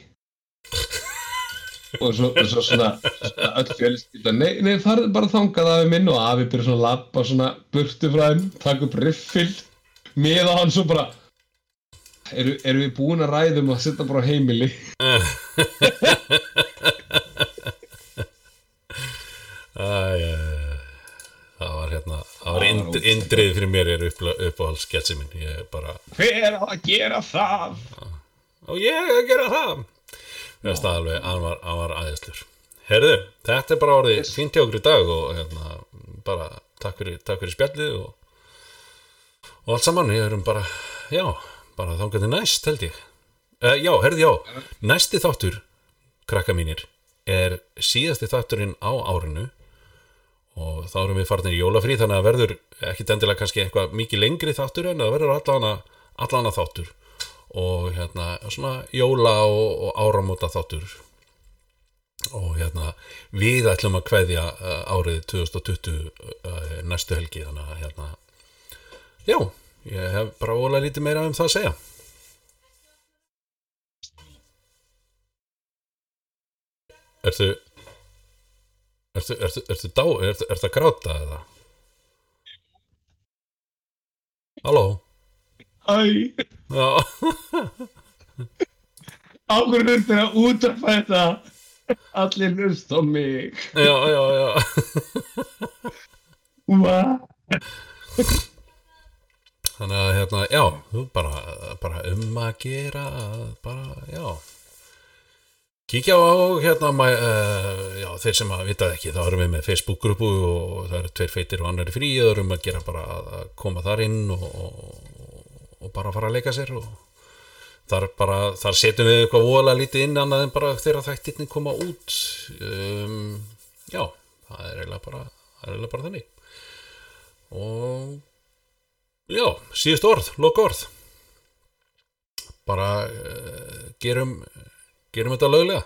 og svo, og svo svona, svona öll fjölskylda nei, nei, farðu bara þangað afi minn og afi byrja svona að lappa svona burtu frá þeim, taka upp riffil með á hann svo bara eru, eru við búin að ræðum að setja bara heimili <laughs> Æ, það var hérna það var var ind, ógeðslega. Indrið fyrir mér er upp, uppáhalds sketsi minn. Ég er bara, hver að gera það? Og ég að gera það. Mér finnst það alveg, hann var, var aðeinslur herðu, þetta er bara orðið yes. fínt hjá okkur í dag og hérna, bara takk fyrir, takk fyrir spjallið og, og allt saman, ég erum bara já, bara þangað til næst held ég. Uh, já, herðu já, næsti þáttur krakka mínir er síðasti þátturinn á árinu og þá erum við farinir í jólafrí þannig að verður ekkit endilega kannski eitthvað mikið lengri þáttur en það verður allana, þáttur. Og hérna svona jóla og, og áramóta þáttur. Og hérna við ætlum að kveðja uh, árið 2020 uh, næstu helgi. Þannig að hérna já, ég hef bara ólega lítið meira um það að segja. Ertu Ertu, ertu, ertu dá, ertu, ertu að gráta eða? Halló? æ, Já, <laughs> ákveður þurftir að útrafa þetta allir lust á mig já, já, já Hva? Þannig að hérna, já, bara, bara um að gera bara, já Kíkja á hérna uh, já, þeir sem að vitað ekki, þá erum við með Facebook-grúpu og það eru tveir feitir og annar frí og erum að gera bara að koma þar inn og, og, og bara fara að leika sér og þar bara, þar setjum við eitthvað vola lítið inn annað en bara þegar þættirni koma út. Um, já, það er eiginlega bara það er bara þannig. Og já, síðust orð, loka orð. Bara uh, gerum gerum þetta löglega